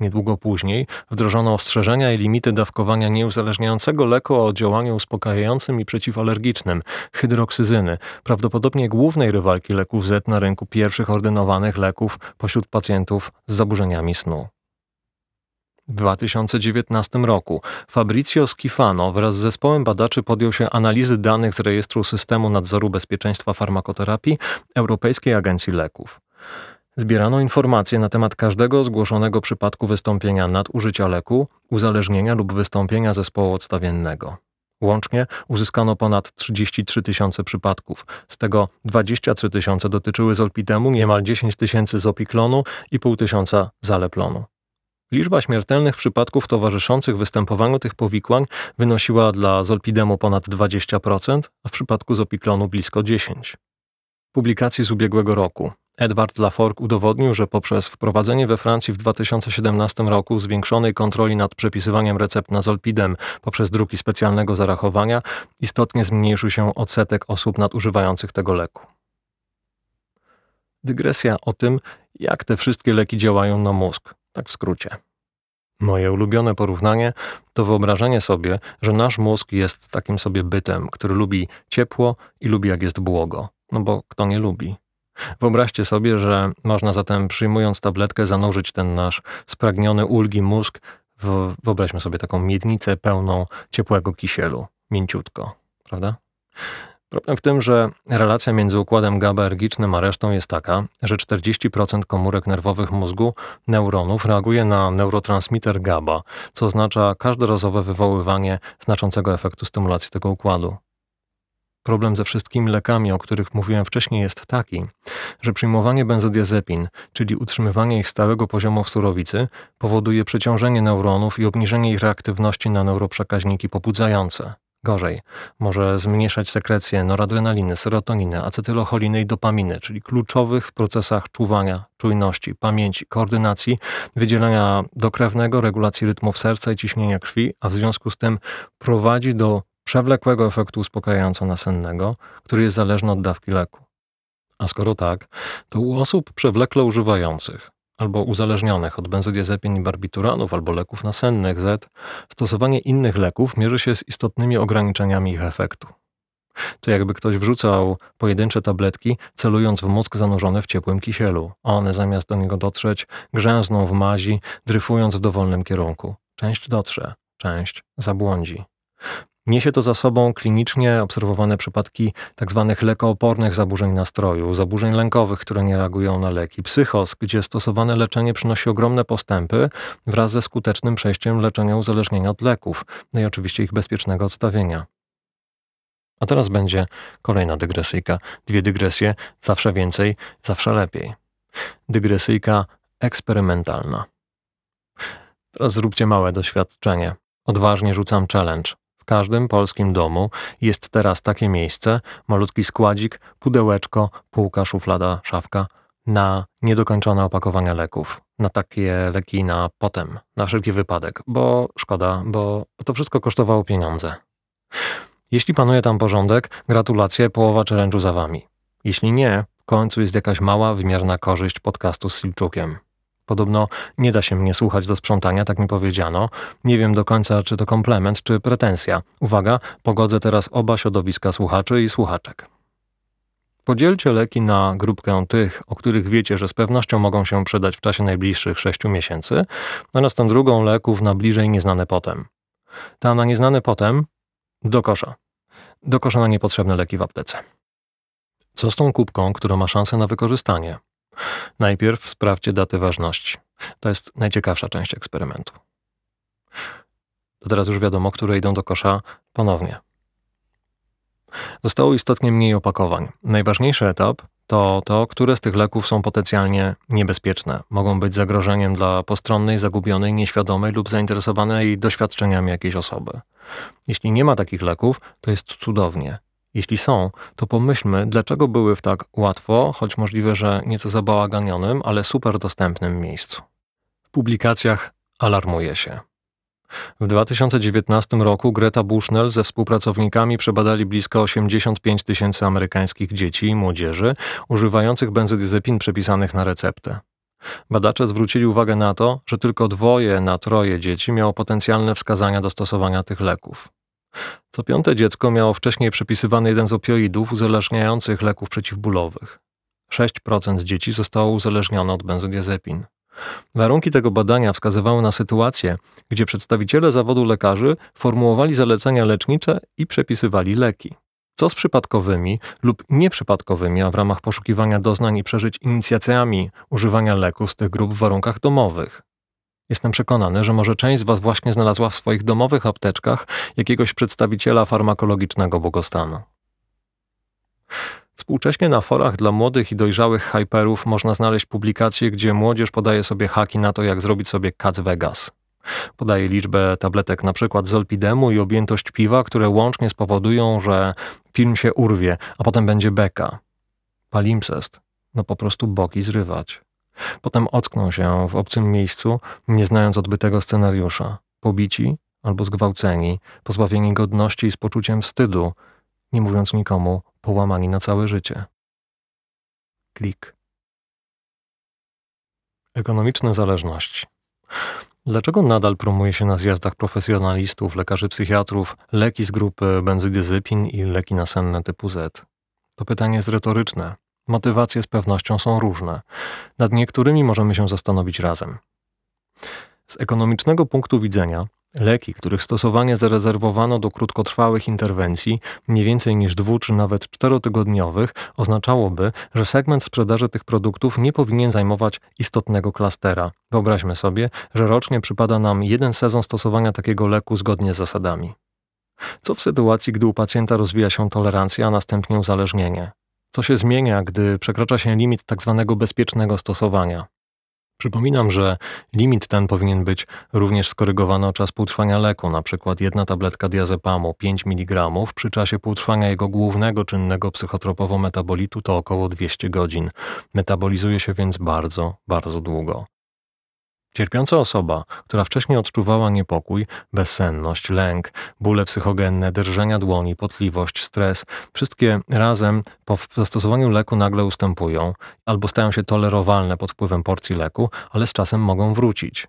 Niedługo później wdrożono ostrzeżenia i limity dawkowania nieuzależniającego leku o działaniu uspokajającym i przeciwalergicznym hydroksyzyny, prawdopodobnie głównej rywalki leków Z na rynku pierwszych ordynowanych leków pośród pacjentów z zaburzeniami snu. W 2019 roku Fabrizio Schifano wraz z zespołem badaczy podjął się analizy danych z rejestru Systemu Nadzoru Bezpieczeństwa Farmakoterapii Europejskiej Agencji Leków. Zbierano informacje na temat każdego zgłoszonego przypadku wystąpienia nadużycia leku, uzależnienia lub wystąpienia zespołu odstawiennego. Łącznie uzyskano ponad 33 tysiące przypadków, z tego 23 tysiące dotyczyły zolpidemu, niemal 10 tysięcy z opiklonu i pół tysiąca zaleplonu. Liczba śmiertelnych przypadków towarzyszących występowaniu tych powikłań wynosiła dla zolpidemu ponad 20%, a w przypadku zopiklonu blisko 10%. Publikacji z ubiegłego roku Edward Laforgue udowodnił, że poprzez wprowadzenie we Francji w 2017 roku zwiększonej kontroli nad przepisywaniem recept na zolpidem poprzez druki specjalnego zarachowania istotnie zmniejszył się odsetek osób nadużywających tego leku. Dygresja o tym, jak te wszystkie leki działają na mózg, tak w skrócie. Moje ulubione porównanie to wyobrażenie sobie, że nasz mózg jest takim sobie bytem, który lubi ciepło i lubi jak jest błogo. No bo kto nie lubi? Wyobraźcie sobie, że można zatem przyjmując tabletkę zanurzyć ten nasz spragniony ulgi mózg w, wyobraźmy sobie taką miednicę pełną ciepłego kisielu, mięciutko, prawda? Problem w tym, że relacja między układem GABAergicznym a resztą jest taka, że 40% komórek nerwowych mózgu, neuronów, reaguje na neurotransmitter GABA, co oznacza każdorazowe wywoływanie znaczącego efektu stymulacji tego układu. Problem ze wszystkimi lekami, o których mówiłem wcześniej, jest taki, że przyjmowanie benzodiazepin, czyli utrzymywanie ich stałego poziomu w surowicy, powoduje przeciążenie neuronów i obniżenie ich reaktywności na neuroprzekaźniki pobudzające. Gorzej, może zmniejszać sekrecję noradrenaliny, serotoniny, acetylocholiny i dopaminy, czyli kluczowych w procesach czuwania, czujności, pamięci, koordynacji, wydzielenia dokrewnego, regulacji rytmów serca i ciśnienia krwi, a w związku z tym prowadzi do przewlekłego efektu uspokajająco-nasennego, który jest zależny od dawki leku. A skoro tak, to u osób przewlekle używających albo uzależnionych od benzodiazepin i barbituranów albo leków nasennych Z, stosowanie innych leków mierzy się z istotnymi ograniczeniami ich efektu. To jakby ktoś wrzucał pojedyncze tabletki, celując w mózg zanurzony w ciepłym kisielu, a one zamiast do niego dotrzeć, grzęzną w mazi, dryfując w dowolnym kierunku. Część dotrze, część zabłądzi. Niesie to za sobą klinicznie obserwowane przypadki tzw. Tak lekoopornych zaburzeń nastroju, zaburzeń lękowych, które nie reagują na leki, psychos, gdzie stosowane leczenie przynosi ogromne postępy wraz ze skutecznym przejściem leczenia uzależnienia od leków, no i oczywiście ich bezpiecznego odstawienia. A teraz będzie kolejna dygresyjka. Dwie dygresje, zawsze więcej, zawsze lepiej. Dygresyjka eksperymentalna. Teraz zróbcie małe doświadczenie. Odważnie rzucam challenge każdym polskim domu jest teraz takie miejsce, malutki składzik, pudełeczko, półka, szuflada, szafka na niedokończone opakowania leków. Na takie leki na potem, na wszelki wypadek, bo szkoda, bo to wszystko kosztowało pieniądze. Jeśli panuje tam porządek, gratulacje, połowa challenge'u za wami. Jeśli nie, w końcu jest jakaś mała, wymierna korzyść podcastu z Silczukiem. Podobno nie da się mnie słuchać do sprzątania, tak mi powiedziano. Nie wiem do końca, czy to komplement, czy pretensja. Uwaga, pogodzę teraz oba środowiska słuchaczy i słuchaczek. Podzielcie leki na grupkę tych, o których wiecie, że z pewnością mogą się przydać w czasie najbliższych 6 miesięcy, oraz tę drugą leków na bliżej nieznane potem. Ta na nieznane potem do kosza. Do kosza na niepotrzebne leki w aptece. Co z tą kubką, która ma szansę na wykorzystanie? Najpierw sprawdźcie datę ważności. To jest najciekawsza część eksperymentu. To teraz już wiadomo, które idą do kosza ponownie. Zostało istotnie mniej opakowań. Najważniejszy etap to to, które z tych leków są potencjalnie niebezpieczne, mogą być zagrożeniem dla postronnej, zagubionej, nieświadomej lub zainteresowanej doświadczeniami jakiejś osoby. Jeśli nie ma takich leków, to jest cudownie. Jeśli są, to pomyślmy, dlaczego były w tak łatwo, choć możliwe, że nieco zabałaganionym, ale super dostępnym miejscu. W publikacjach alarmuje się. W 2019 roku Greta Bushnell ze współpracownikami przebadali blisko 85 tysięcy amerykańskich dzieci i młodzieży używających benzodiazepin przepisanych na receptę. Badacze zwrócili uwagę na to, że tylko dwoje na troje dzieci miało potencjalne wskazania do stosowania tych leków. Co piąte dziecko miało wcześniej przepisywany jeden z opioidów uzależniających leków przeciwbólowych. 6% dzieci zostało uzależnione od benzodiazepin. Warunki tego badania wskazywały na sytuację, gdzie przedstawiciele zawodu lekarzy formułowali zalecenia lecznicze i przepisywali leki. Co z przypadkowymi lub nieprzypadkowymi, a w ramach poszukiwania doznań i przeżyć inicjacjami używania leków z tych grup w warunkach domowych? Jestem przekonany, że może część z Was właśnie znalazła w swoich domowych apteczkach jakiegoś przedstawiciela farmakologicznego błogostanu. Współcześnie na forach dla młodych i dojrzałych hyperów można znaleźć publikacje, gdzie młodzież podaje sobie haki na to, jak zrobić sobie kac Vegas. Podaje liczbę tabletek np. zolpidemu i objętość piwa, które łącznie spowodują, że film się urwie, a potem będzie beka. Palimpsest. No po prostu boki zrywać. Potem ockną się w obcym miejscu, nie znając odbytego scenariusza. Pobici albo zgwałceni, pozbawieni godności i z poczuciem wstydu, nie mówiąc nikomu, połamani na całe życie. Klik. Ekonomiczne zależności. Dlaczego nadal promuje się na zjazdach profesjonalistów, lekarzy psychiatrów leki z grupy benzodiazepin i leki nasenne typu Z? To pytanie jest retoryczne. Motywacje z pewnością są różne. Nad niektórymi możemy się zastanowić razem. Z ekonomicznego punktu widzenia Leki, których stosowanie zarezerwowano do krótkotrwałych interwencji, nie więcej niż dwu czy nawet czterotygodniowych, oznaczałoby, że segment sprzedaży tych produktów nie powinien zajmować istotnego klastera. Wyobraźmy sobie, że rocznie przypada nam jeden sezon stosowania takiego leku zgodnie z zasadami. Co w sytuacji, gdy u pacjenta rozwija się tolerancja, a następnie uzależnienie? Co się zmienia, gdy przekracza się limit. Tak bezpiecznego stosowania? Przypominam, że limit ten powinien być również skorygowany o czas półtrwania leku, przykład jedna tabletka diazepamu 5 mg przy czasie półtrwania jego głównego czynnego psychotropowo-metabolitu to około 200 godzin. Metabolizuje się więc bardzo, bardzo długo. Cierpiąca osoba, która wcześniej odczuwała niepokój, bezsenność, lęk, bóle psychogenne, drżenia dłoni, potliwość, stres, wszystkie razem po zastosowaniu leku nagle ustępują albo stają się tolerowalne pod wpływem porcji leku, ale z czasem mogą wrócić.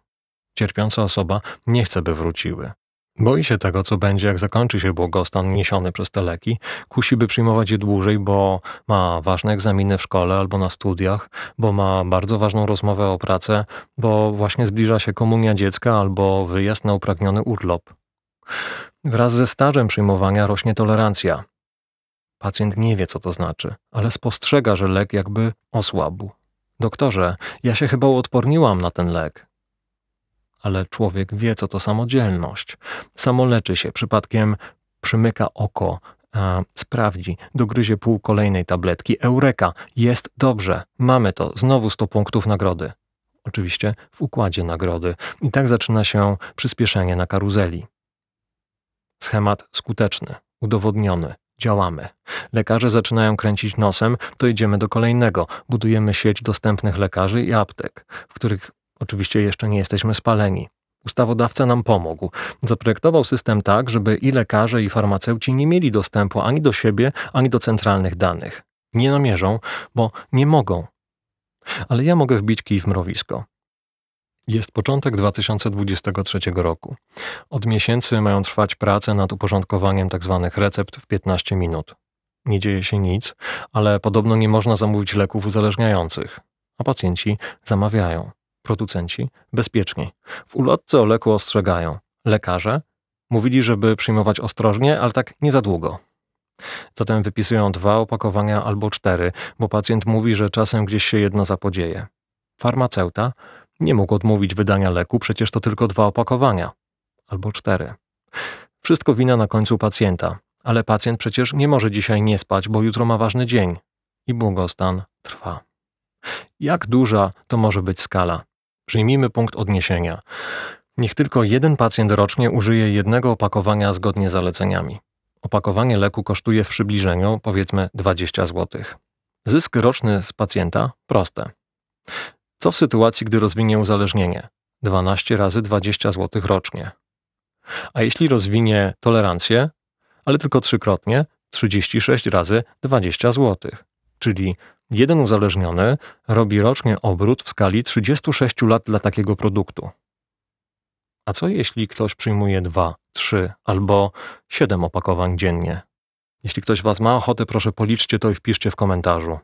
Cierpiąca osoba nie chce, by wróciły. Boi się tego, co będzie, jak zakończy się błogostan niesiony przez te leki. Kusi, by przyjmować je dłużej, bo ma ważne egzaminy w szkole albo na studiach, bo ma bardzo ważną rozmowę o pracę, bo właśnie zbliża się komunia dziecka albo wyjazd na upragniony urlop. Wraz ze stażem przyjmowania rośnie tolerancja. Pacjent nie wie, co to znaczy, ale spostrzega, że lek jakby osłabł. Doktorze, ja się chyba uodporniłam na ten lek ale człowiek wie, co to samodzielność. Samoleczy się, przypadkiem przymyka oko, a, sprawdzi, dogryzie pół kolejnej tabletki. Eureka, jest dobrze, mamy to, znowu 100 punktów nagrody. Oczywiście w układzie nagrody. I tak zaczyna się przyspieszenie na karuzeli. Schemat skuteczny, udowodniony, działamy. Lekarze zaczynają kręcić nosem, to idziemy do kolejnego. Budujemy sieć dostępnych lekarzy i aptek, w których Oczywiście jeszcze nie jesteśmy spaleni. Ustawodawca nam pomógł. Zaprojektował system tak, żeby i lekarze, i farmaceuci nie mieli dostępu ani do siebie, ani do centralnych danych. Nie namierzą, bo nie mogą. Ale ja mogę wbić kij w mrowisko. Jest początek 2023 roku. Od miesięcy mają trwać prace nad uporządkowaniem tzw. Tak recept w 15 minut. Nie dzieje się nic, ale podobno nie można zamówić leków uzależniających, a pacjenci zamawiają producenci bezpieczniej. W ulotce o leku ostrzegają. Lekarze mówili, żeby przyjmować ostrożnie, ale tak nie za długo. Zatem wypisują dwa opakowania albo cztery, bo pacjent mówi, że czasem gdzieś się jedno zapodzieje. Farmaceuta nie mógł odmówić wydania leku, przecież to tylko dwa opakowania albo cztery. Wszystko wina na końcu pacjenta, ale pacjent przecież nie może dzisiaj nie spać, bo jutro ma ważny dzień i błogostan trwa. Jak duża to może być skala? Przyjmijmy punkt odniesienia. Niech tylko jeden pacjent rocznie użyje jednego opakowania zgodnie z zaleceniami. Opakowanie leku kosztuje w przybliżeniu powiedzmy 20 zł. Zysk roczny z pacjenta proste. Co w sytuacji, gdy rozwinie uzależnienie? 12 razy 20 zł rocznie. A jeśli rozwinie tolerancję, ale tylko trzykrotnie, 36 razy 20 zł, czyli Jeden uzależniony robi rocznie obrót w skali 36 lat dla takiego produktu. A co jeśli ktoś przyjmuje dwa, trzy albo siedem opakowań dziennie? Jeśli ktoś Was ma ochotę, proszę policzcie to i wpiszcie w komentarzu.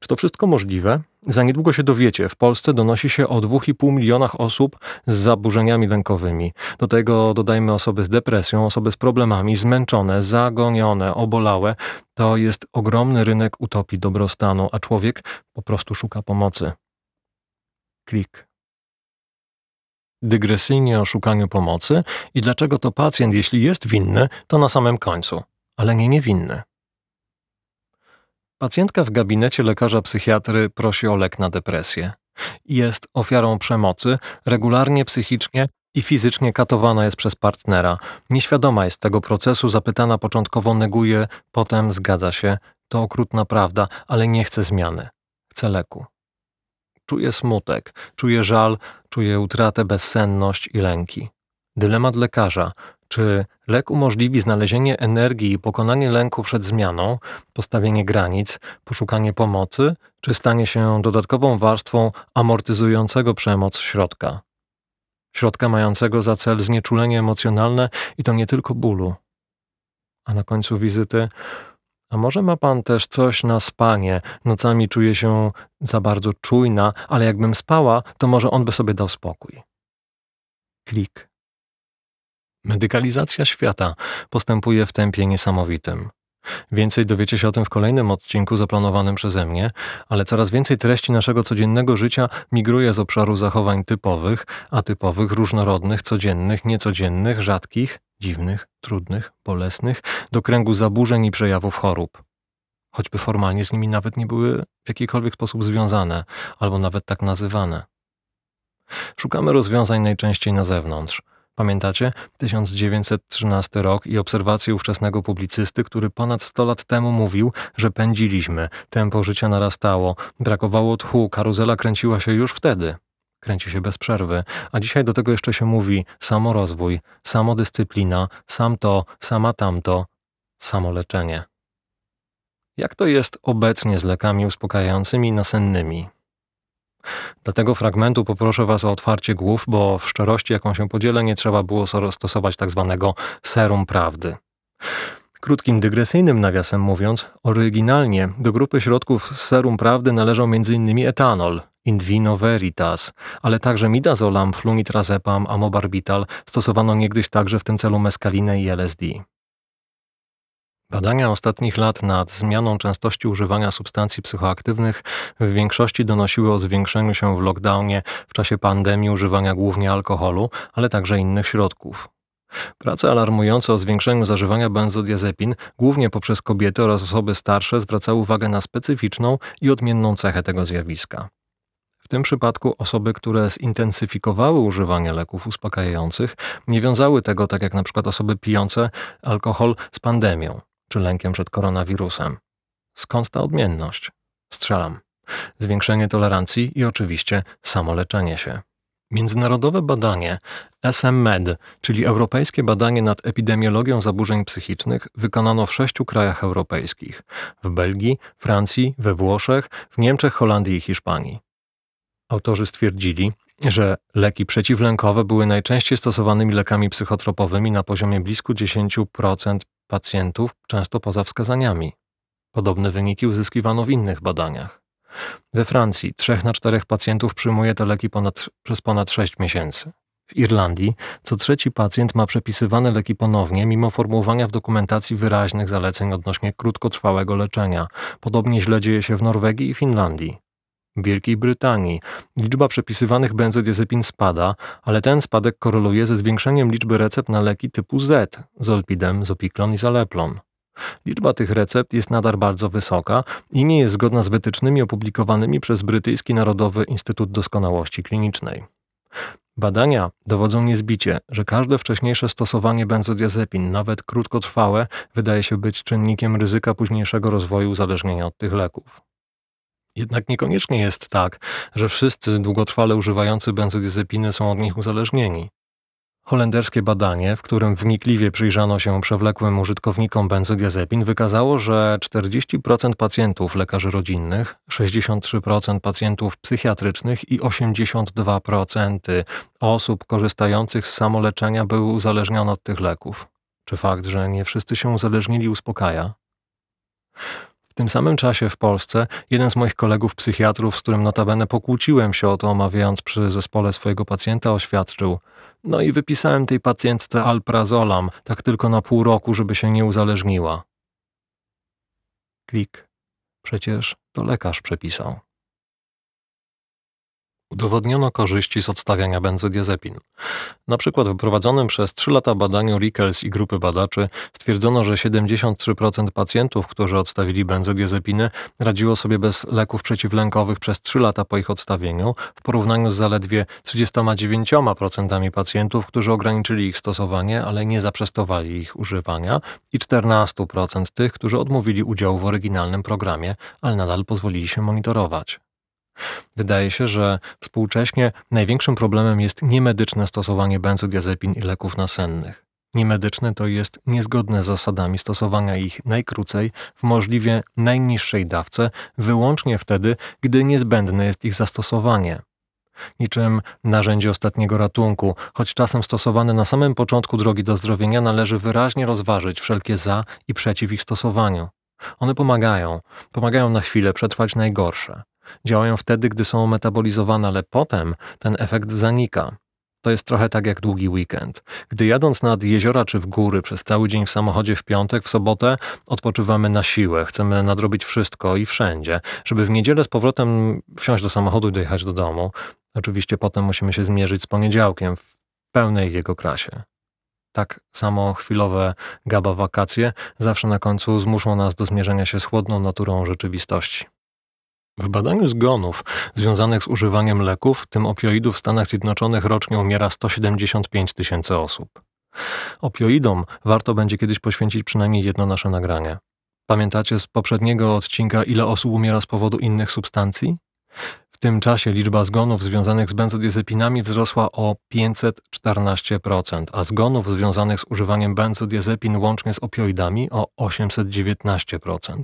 Czy to wszystko możliwe? Za niedługo się dowiecie. W Polsce donosi się o 2,5 milionach osób z zaburzeniami lękowymi. Do tego dodajmy osoby z depresją, osoby z problemami, zmęczone, zagonione, obolałe. To jest ogromny rynek utopii dobrostanu, a człowiek po prostu szuka pomocy. Klik. Dygresyjnie o szukaniu pomocy i dlaczego to pacjent, jeśli jest winny, to na samym końcu, ale nie niewinny. Pacjentka w gabinecie lekarza psychiatry prosi o lek na depresję. Jest ofiarą przemocy, regularnie psychicznie i fizycznie katowana jest przez partnera. Nieświadoma jest tego procesu, zapytana początkowo neguje, potem zgadza się. To okrutna prawda, ale nie chce zmiany. Chce leku. Czuje smutek, czuje żal, czuje utratę, bezsenność i lęki. Dylemat lekarza czy lek umożliwi znalezienie energii i pokonanie lęku przed zmianą, postawienie granic, poszukanie pomocy, czy stanie się dodatkową warstwą amortyzującego przemoc środka? Środka mającego za cel znieczulenie emocjonalne i to nie tylko bólu. A na końcu wizyty a może ma pan też coś na spanie? Nocami czuję się za bardzo czujna, ale jakbym spała, to może on by sobie dał spokój. Klik. Medykalizacja świata postępuje w tempie niesamowitym. Więcej dowiecie się o tym w kolejnym odcinku zaplanowanym przeze mnie, ale coraz więcej treści naszego codziennego życia migruje z obszaru zachowań typowych, atypowych, różnorodnych, codziennych, niecodziennych, rzadkich, dziwnych, trudnych, bolesnych, do kręgu zaburzeń i przejawów chorób. Choćby formalnie z nimi nawet nie były w jakikolwiek sposób związane, albo nawet tak nazywane. Szukamy rozwiązań najczęściej na zewnątrz – Pamiętacie? 1913 rok i obserwacje ówczesnego publicysty, który ponad 100 lat temu mówił, że pędziliśmy, tempo życia narastało, brakowało tchu, karuzela kręciła się już wtedy. Kręci się bez przerwy, a dzisiaj do tego jeszcze się mówi samorozwój, samodyscyplina, sam to, sama tamto, samoleczenie. Jak to jest obecnie z lekami uspokajającymi i nasennymi? Dla tego fragmentu poproszę Was o otwarcie głów, bo w szczerości, jaką się podzielę, nie trzeba było stosować tak zwanego serum prawdy. Krótkim dygresyjnym nawiasem mówiąc, oryginalnie do grupy środków z serum prawdy należał m.in. etanol, Indvino Veritas, ale także midazolam, flunitrazepam, amobarbital, stosowano niegdyś także w tym celu meskalinę i LSD. Badania ostatnich lat nad zmianą częstości używania substancji psychoaktywnych w większości donosiły o zwiększeniu się w lockdownie w czasie pandemii używania głównie alkoholu, ale także innych środków. Prace alarmujące o zwiększeniu zażywania benzodiazepin, głównie poprzez kobiety oraz osoby starsze, zwracały uwagę na specyficzną i odmienną cechę tego zjawiska. W tym przypadku osoby, które zintensyfikowały używanie leków uspokajających, nie wiązały tego, tak jak na przykład osoby pijące alkohol, z pandemią czy lękiem przed koronawirusem. Skąd ta odmienność? Strzelam. Zwiększenie tolerancji i oczywiście samoleczenie się. Międzynarodowe badanie SMMed, czyli Europejskie Badanie nad Epidemiologią Zaburzeń Psychicznych, wykonano w sześciu krajach europejskich: w Belgii, Francji, we Włoszech, w Niemczech, Holandii i Hiszpanii. Autorzy stwierdzili, że leki przeciwlękowe były najczęściej stosowanymi lekami psychotropowymi na poziomie blisko 10% pacjentów, często poza wskazaniami. Podobne wyniki uzyskiwano w innych badaniach. We Francji 3 na 4 pacjentów przyjmuje te leki ponad, przez ponad 6 miesięcy. W Irlandii co trzeci pacjent ma przepisywane leki ponownie, mimo formułowania w dokumentacji wyraźnych zaleceń odnośnie krótkotrwałego leczenia. Podobnie źle dzieje się w Norwegii i Finlandii. Wielkiej Brytanii liczba przepisywanych benzodiazepin spada, ale ten spadek koreluje ze zwiększeniem liczby recept na leki typu Z, zolpidem, zopiklon i zaleplon. Liczba tych recept jest nadal bardzo wysoka i nie jest zgodna z wytycznymi opublikowanymi przez Brytyjski Narodowy Instytut Doskonałości Klinicznej. Badania dowodzą niezbicie, że każde wcześniejsze stosowanie benzodiazepin, nawet krótkotrwałe, wydaje się być czynnikiem ryzyka późniejszego rozwoju uzależnienia od tych leków. Jednak niekoniecznie jest tak, że wszyscy długotrwale używający benzodiazepiny są od nich uzależnieni. Holenderskie badanie, w którym wnikliwie przyjrzano się przewlekłym użytkownikom benzodiazepin, wykazało, że 40% pacjentów lekarzy rodzinnych, 63% pacjentów psychiatrycznych i 82% osób korzystających z samoleczenia były uzależnione od tych leków. Czy fakt, że nie wszyscy się uzależnili, uspokaja? W tym samym czasie w Polsce jeden z moich kolegów psychiatrów, z którym notabene pokłóciłem się o to omawiając przy zespole swojego pacjenta, oświadczył: No i wypisałem tej pacjentce alprazolam, tak tylko na pół roku, żeby się nie uzależniła. Klik. Przecież to lekarz przepisał. Udowodniono korzyści z odstawiania benzodiazepin. Na przykład w prowadzonym przez 3 lata badaniu Rickels i grupy badaczy stwierdzono, że 73% pacjentów, którzy odstawili benzodiazepiny, radziło sobie bez leków przeciwlękowych przez 3 lata po ich odstawieniu, w porównaniu z zaledwie 39% pacjentów, którzy ograniczyli ich stosowanie, ale nie zaprzestowali ich używania i 14% tych, którzy odmówili udziału w oryginalnym programie, ale nadal pozwolili się monitorować. Wydaje się, że współcześnie największym problemem jest niemedyczne stosowanie benzodiazepin i leków nasennych. Niemedyczne to jest niezgodne z zasadami stosowania ich najkrócej, w możliwie najniższej dawce, wyłącznie wtedy, gdy niezbędne jest ich zastosowanie. Niczym narzędzie ostatniego ratunku, choć czasem stosowane na samym początku drogi do zdrowienia, należy wyraźnie rozważyć wszelkie za i przeciw ich stosowaniu. One pomagają, pomagają na chwilę przetrwać najgorsze. Działają wtedy, gdy są metabolizowane, ale potem ten efekt zanika. To jest trochę tak jak długi weekend. Gdy jadąc nad jeziora czy w góry przez cały dzień w samochodzie w piątek, w sobotę, odpoczywamy na siłę, chcemy nadrobić wszystko i wszędzie, żeby w niedzielę z powrotem wsiąść do samochodu i dojechać do domu. Oczywiście potem musimy się zmierzyć z poniedziałkiem w pełnej jego krasie. Tak samo chwilowe gaba wakacje zawsze na końcu zmuszą nas do zmierzenia się z chłodną naturą rzeczywistości. W badaniu zgonów związanych z używaniem leków, w tym opioidów w Stanach Zjednoczonych rocznie umiera 175 tysięcy osób. Opioidom warto będzie kiedyś poświęcić przynajmniej jedno nasze nagranie. Pamiętacie z poprzedniego odcinka, ile osób umiera z powodu innych substancji? W tym czasie liczba zgonów związanych z benzodiazepinami wzrosła o 514%, a zgonów związanych z używaniem benzodiazepin łącznie z opioidami o 819%.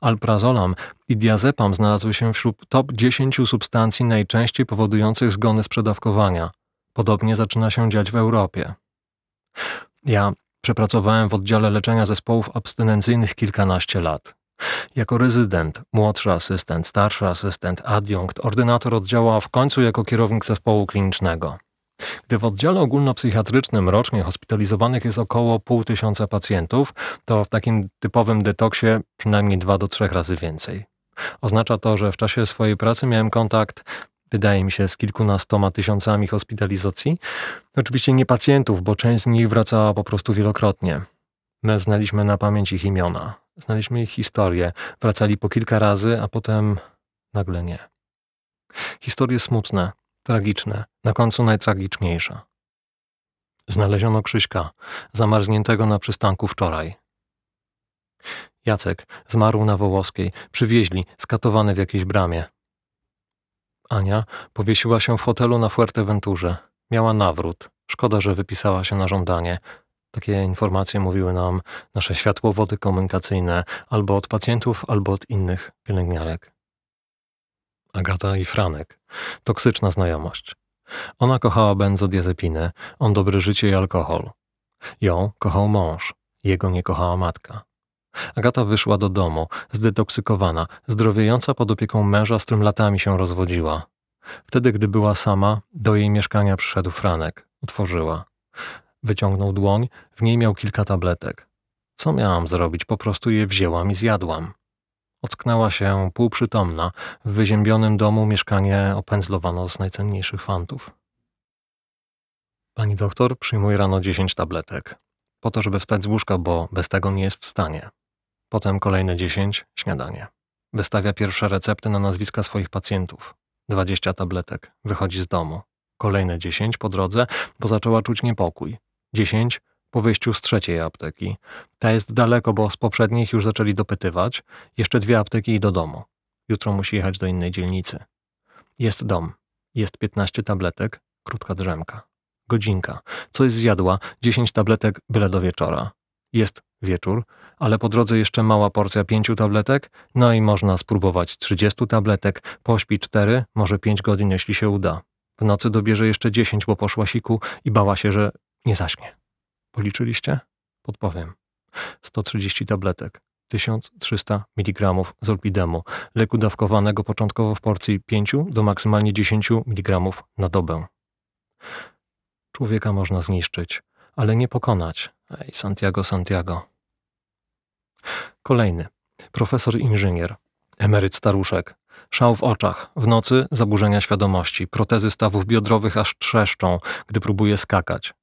Alprazolam i diazepam znalazły się wśród top 10 substancji najczęściej powodujących zgony z przedawkowania. Podobnie zaczyna się dziać w Europie. Ja przepracowałem w oddziale leczenia zespołów abstynencyjnych kilkanaście lat. Jako rezydent, młodszy asystent, starszy asystent, adiunkt, ordynator oddziału, a w końcu jako kierownik zespołu klinicznego. Gdy w oddziale ogólnopsychiatrycznym rocznie hospitalizowanych jest około pół tysiąca pacjentów, to w takim typowym detoksie przynajmniej dwa do trzech razy więcej. Oznacza to, że w czasie swojej pracy miałem kontakt, wydaje mi się, z kilkunastoma tysiącami hospitalizacji. Oczywiście nie pacjentów, bo część z nich wracała po prostu wielokrotnie. My znaliśmy na pamięć ich imiona, znaliśmy ich historię, wracali po kilka razy, a potem nagle nie. Historie smutne, tragiczne, na końcu najtragiczniejsza. Znaleziono Krzyśka, zamarzniętego na przystanku wczoraj. Jacek zmarł na Wołoskiej, przywieźli, skatowany w jakiejś bramie. Ania powiesiła się w hotelu na Fuerteventurze. Miała nawrót. Szkoda, że wypisała się na żądanie. Takie informacje mówiły nam nasze światłowody komunikacyjne albo od pacjentów, albo od innych pielęgniarek. Agata i Franek. Toksyczna znajomość. Ona kochała benzodiazepinę, on dobre życie i alkohol. Ją kochał mąż, jego nie kochała matka. Agata wyszła do domu, zdetoksykowana, zdrowiejąca pod opieką męża, z którym latami się rozwodziła. Wtedy, gdy była sama, do jej mieszkania przyszedł Franek. Otworzyła. Wyciągnął dłoń, w niej miał kilka tabletek. Co miałam zrobić? Po prostu je wzięłam i zjadłam. Ocknęła się półprzytomna. W wyziębionym domu mieszkanie opędzlowano z najcenniejszych fantów. Pani doktor przyjmuje rano dziesięć tabletek. Po to, żeby wstać z łóżka, bo bez tego nie jest w stanie. Potem kolejne dziesięć śniadanie. Wystawia pierwsze recepty na nazwiska swoich pacjentów. Dwadzieścia tabletek. Wychodzi z domu. Kolejne dziesięć po drodze, bo zaczęła czuć niepokój. Dziesięć po wyjściu z trzeciej apteki. Ta jest daleko, bo z poprzednich już zaczęli dopytywać. Jeszcze dwie apteki i do domu. Jutro musi jechać do innej dzielnicy. Jest dom. Jest piętnaście tabletek. Krótka drzemka. godzinka. Coś zjadła, 10 tabletek byle do wieczora. Jest wieczór, ale po drodze jeszcze mała porcja pięciu tabletek, no i można spróbować 30 tabletek, pośpi 4, może 5 godzin, jeśli się uda. W nocy dobierze jeszcze 10, bo poszła siku i bała się, że nie zaśnie. Policzyliście? Podpowiem. 130 tabletek, 1300 mg zolpidemu, leku dawkowanego początkowo w porcji 5 do maksymalnie 10 mg na dobę. Człowieka można zniszczyć, ale nie pokonać. Ej, Santiago, Santiago. Kolejny. Profesor inżynier. Emeryt staruszek. Szał w oczach, w nocy zaburzenia świadomości, protezy stawów biodrowych aż trzeszczą, gdy próbuje skakać.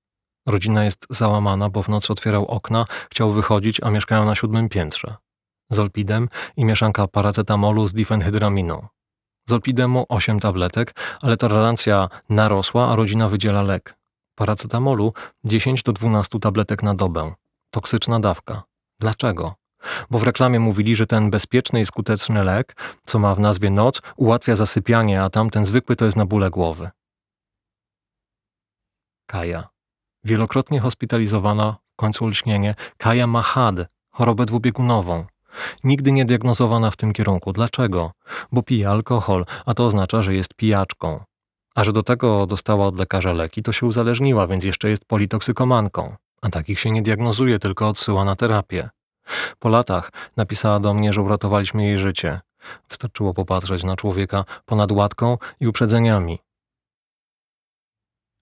Rodzina jest załamana, bo w nocy otwierał okna, chciał wychodzić, a mieszkają na siódmym piętrze. Zolpidem i mieszanka paracetamolu z difenhydraminą. Zolpidemu 8 tabletek, ale tolerancja narosła, a rodzina wydziela lek. Paracetamolu 10 do 12 tabletek na dobę. Toksyczna dawka. Dlaczego? Bo w reklamie mówili, że ten bezpieczny i skuteczny lek, co ma w nazwie noc, ułatwia zasypianie, a tamten zwykły to jest na bóle głowy. Kaja. Wielokrotnie hospitalizowana, w końcu olśnienie, Kaja ma HAD, chorobę dwubiegunową. Nigdy nie diagnozowana w tym kierunku. Dlaczego? Bo pije alkohol, a to oznacza, że jest pijaczką. A że do tego dostała od lekarza leki, to się uzależniła, więc jeszcze jest politoksykomanką. A takich się nie diagnozuje, tylko odsyła na terapię. Po latach napisała do mnie, że uratowaliśmy jej życie. Wystarczyło popatrzeć na człowieka ponad łatką i uprzedzeniami.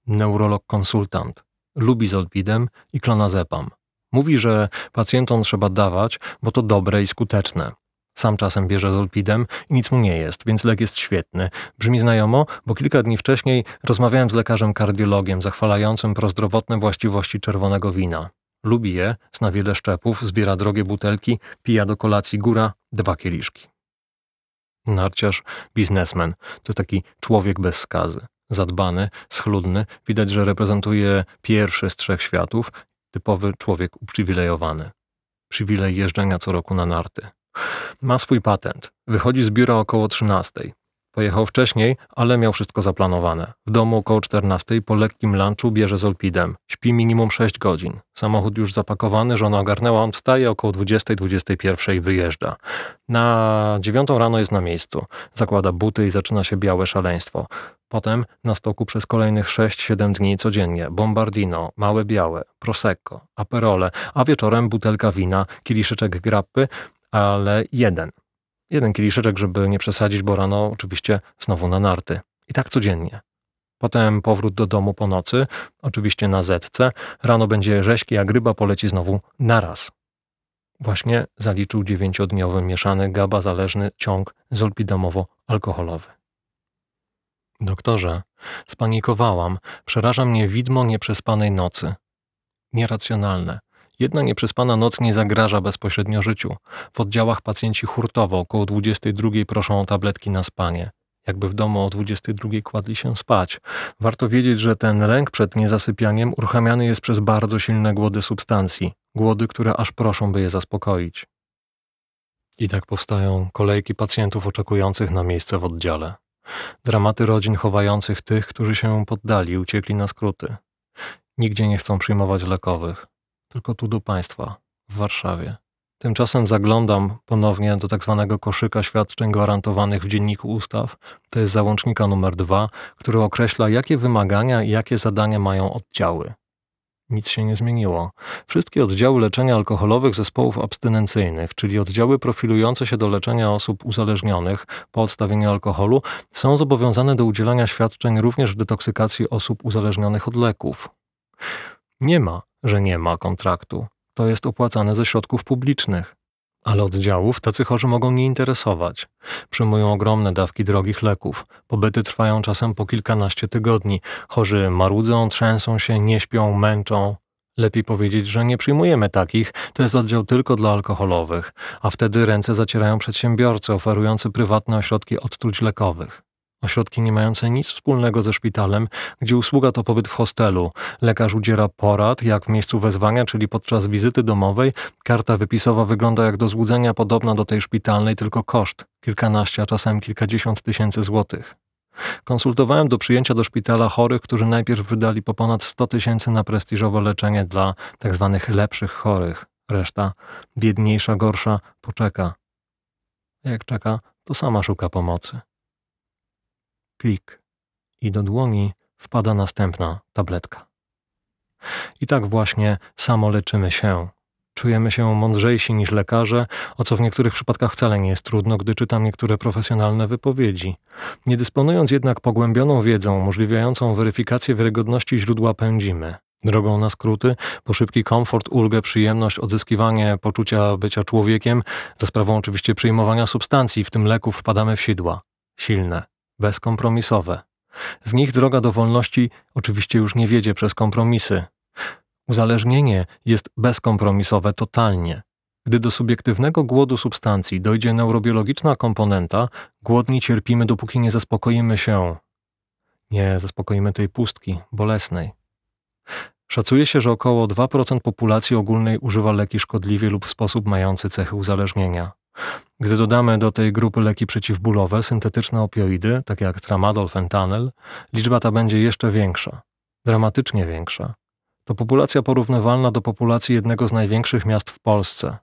Neurolog konsultant. Lubi zolpidem i klonazepam. Mówi, że pacjentom trzeba dawać, bo to dobre i skuteczne. Sam czasem bierze zolpidem i nic mu nie jest, więc lek jest świetny. Brzmi znajomo, bo kilka dni wcześniej rozmawiałem z lekarzem kardiologiem zachwalającym prozdrowotne właściwości czerwonego wina. Lubi je, zna wiele szczepów, zbiera drogie butelki, pija do kolacji góra dwa kieliszki. Narciarz, biznesmen, to taki człowiek bez skazy. Zadbany, schludny, widać, że reprezentuje pierwszy z trzech światów, typowy człowiek uprzywilejowany. Przywilej jeżdżenia co roku na narty. Ma swój patent. Wychodzi z biura około 13. Pojechał wcześniej, ale miał wszystko zaplanowane. W domu około 14 po lekkim lunchu bierze zolpidem. Śpi minimum 6 godzin. Samochód już zapakowany, żona ogarnęła, on wstaje około 20-21 i wyjeżdża. Na 9 rano jest na miejscu. Zakłada buty i zaczyna się białe szaleństwo. Potem na stoku przez kolejnych 6-7 dni codziennie bombardino, małe białe, prosecco, aperole, a wieczorem butelka wina, kieliszeczek grappy, ale jeden. Jeden kieliszeczek, żeby nie przesadzić, bo rano oczywiście znowu na narty. I tak codziennie. Potem powrót do domu po nocy, oczywiście na zetce. Rano będzie rzeźki, a gryba poleci znowu naraz. Właśnie zaliczył dziewięciodniowy mieszany GABA zależny ciąg zolpidamowo-alkoholowy. Doktorze, spanikowałam. Przeraża mnie widmo nieprzespanej nocy. Nieracjonalne. Jedna nieprzespana noc nie zagraża bezpośrednio życiu. W oddziałach pacjenci hurtowo około 22 proszą o tabletki na spanie. Jakby w domu o 22 kładli się spać. Warto wiedzieć, że ten lęk przed niezasypianiem uruchamiany jest przez bardzo silne głody substancji. Głody, które aż proszą, by je zaspokoić. I tak powstają kolejki pacjentów oczekujących na miejsce w oddziale. Dramaty rodzin chowających tych, którzy się poddali, uciekli na skróty. Nigdzie nie chcą przyjmować lekowych tylko tu do państwa, w Warszawie. Tymczasem zaglądam ponownie do tak zwanego koszyka świadczeń gwarantowanych w Dzienniku Ustaw. To jest załącznika numer dwa, który określa, jakie wymagania i jakie zadania mają oddziały. Nic się nie zmieniło. Wszystkie oddziały leczenia alkoholowych zespołów abstynencyjnych, czyli oddziały profilujące się do leczenia osób uzależnionych po odstawieniu alkoholu, są zobowiązane do udzielania świadczeń również w detoksykacji osób uzależnionych od leków. Nie ma że nie ma kontraktu. To jest opłacane ze środków publicznych. Ale oddziałów tacy chorzy mogą nie interesować. Przyjmują ogromne dawki drogich leków. Pobyty trwają czasem po kilkanaście tygodni. Chorzy marudzą, trzęsą się, nie śpią, męczą. Lepiej powiedzieć, że nie przyjmujemy takich, to jest oddział tylko dla alkoholowych, a wtedy ręce zacierają przedsiębiorcy oferujący prywatne ośrodki odtruć lekowych. Ośrodki nie mające nic wspólnego ze szpitalem, gdzie usługa to pobyt w hostelu. Lekarz udziela porad, jak w miejscu wezwania, czyli podczas wizyty domowej. Karta wypisowa wygląda jak do złudzenia podobna do tej szpitalnej, tylko koszt kilkanaście, a czasem kilkadziesiąt tysięcy złotych. Konsultowałem do przyjęcia do szpitala chorych, którzy najpierw wydali po ponad 100 tysięcy na prestiżowe leczenie dla tak zwanych lepszych chorych. Reszta, biedniejsza, gorsza, poczeka. Jak czeka, to sama szuka pomocy. Klik. I do dłoni wpada następna tabletka. I tak właśnie samo leczymy się. Czujemy się mądrzejsi niż lekarze, o co w niektórych przypadkach wcale nie jest trudno, gdy czytam niektóre profesjonalne wypowiedzi. Nie dysponując jednak pogłębioną wiedzą umożliwiającą weryfikację wiarygodności źródła pędzimy. Drogą na skróty, po szybki komfort, ulgę, przyjemność, odzyskiwanie poczucia bycia człowiekiem, za sprawą oczywiście przyjmowania substancji, w tym leków, wpadamy w sidła. Silne, bezkompromisowe. Z nich droga do wolności oczywiście już nie wiedzie przez kompromisy. Uzależnienie jest bezkompromisowe totalnie. Gdy do subiektywnego głodu substancji dojdzie neurobiologiczna komponenta, głodni cierpimy, dopóki nie zaspokoimy się. Nie zaspokoimy tej pustki, bolesnej. Szacuje się, że około 2% populacji ogólnej używa leki szkodliwie lub w sposób mający cechy uzależnienia. Gdy dodamy do tej grupy leki przeciwbólowe, syntetyczne opioidy, takie jak tramadol, fentanyl, liczba ta będzie jeszcze większa, dramatycznie większa. To populacja porównywalna do populacji jednego z największych miast w Polsce.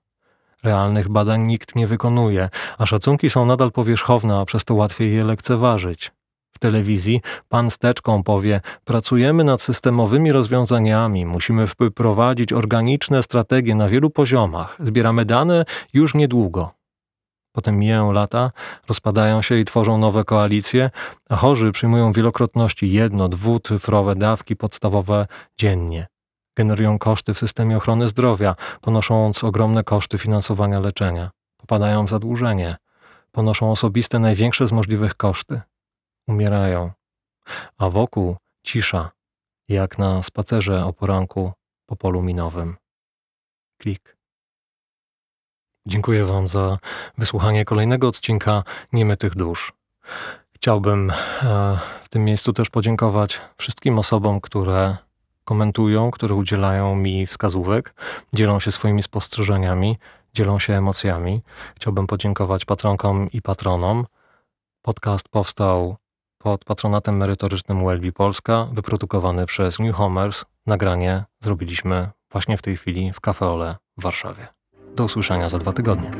Realnych badań nikt nie wykonuje, a szacunki są nadal powierzchowne, a przez to łatwiej je lekceważyć. W telewizji pan z teczką powie: Pracujemy nad systemowymi rozwiązaniami, musimy wprowadzić organiczne strategie na wielu poziomach, zbieramy dane już niedługo. Potem mijają lata, rozpadają się i tworzą nowe koalicje, a chorzy przyjmują wielokrotności jedno, dwucyfrowe dawki podstawowe dziennie. Generują koszty w systemie ochrony zdrowia, ponosząc ogromne koszty finansowania leczenia. Popadają w zadłużenie, ponoszą osobiste największe z możliwych koszty. Umierają, a wokół cisza, jak na spacerze o poranku po polu minowym. Klik. Dziękuję Wam za wysłuchanie kolejnego odcinka Niemytych Dusz. Chciałbym e, w tym miejscu też podziękować wszystkim osobom, które komentują, które udzielają mi wskazówek, dzielą się swoimi spostrzeżeniami, dzielą się emocjami. Chciałbym podziękować patronkom i patronom. Podcast powstał pod patronatem merytorycznym Welby Polska, wyprodukowany przez New Homers. Nagranie zrobiliśmy właśnie w tej chwili w Cafe Ole w Warszawie. Do usłyszenia za dwa tygodnie.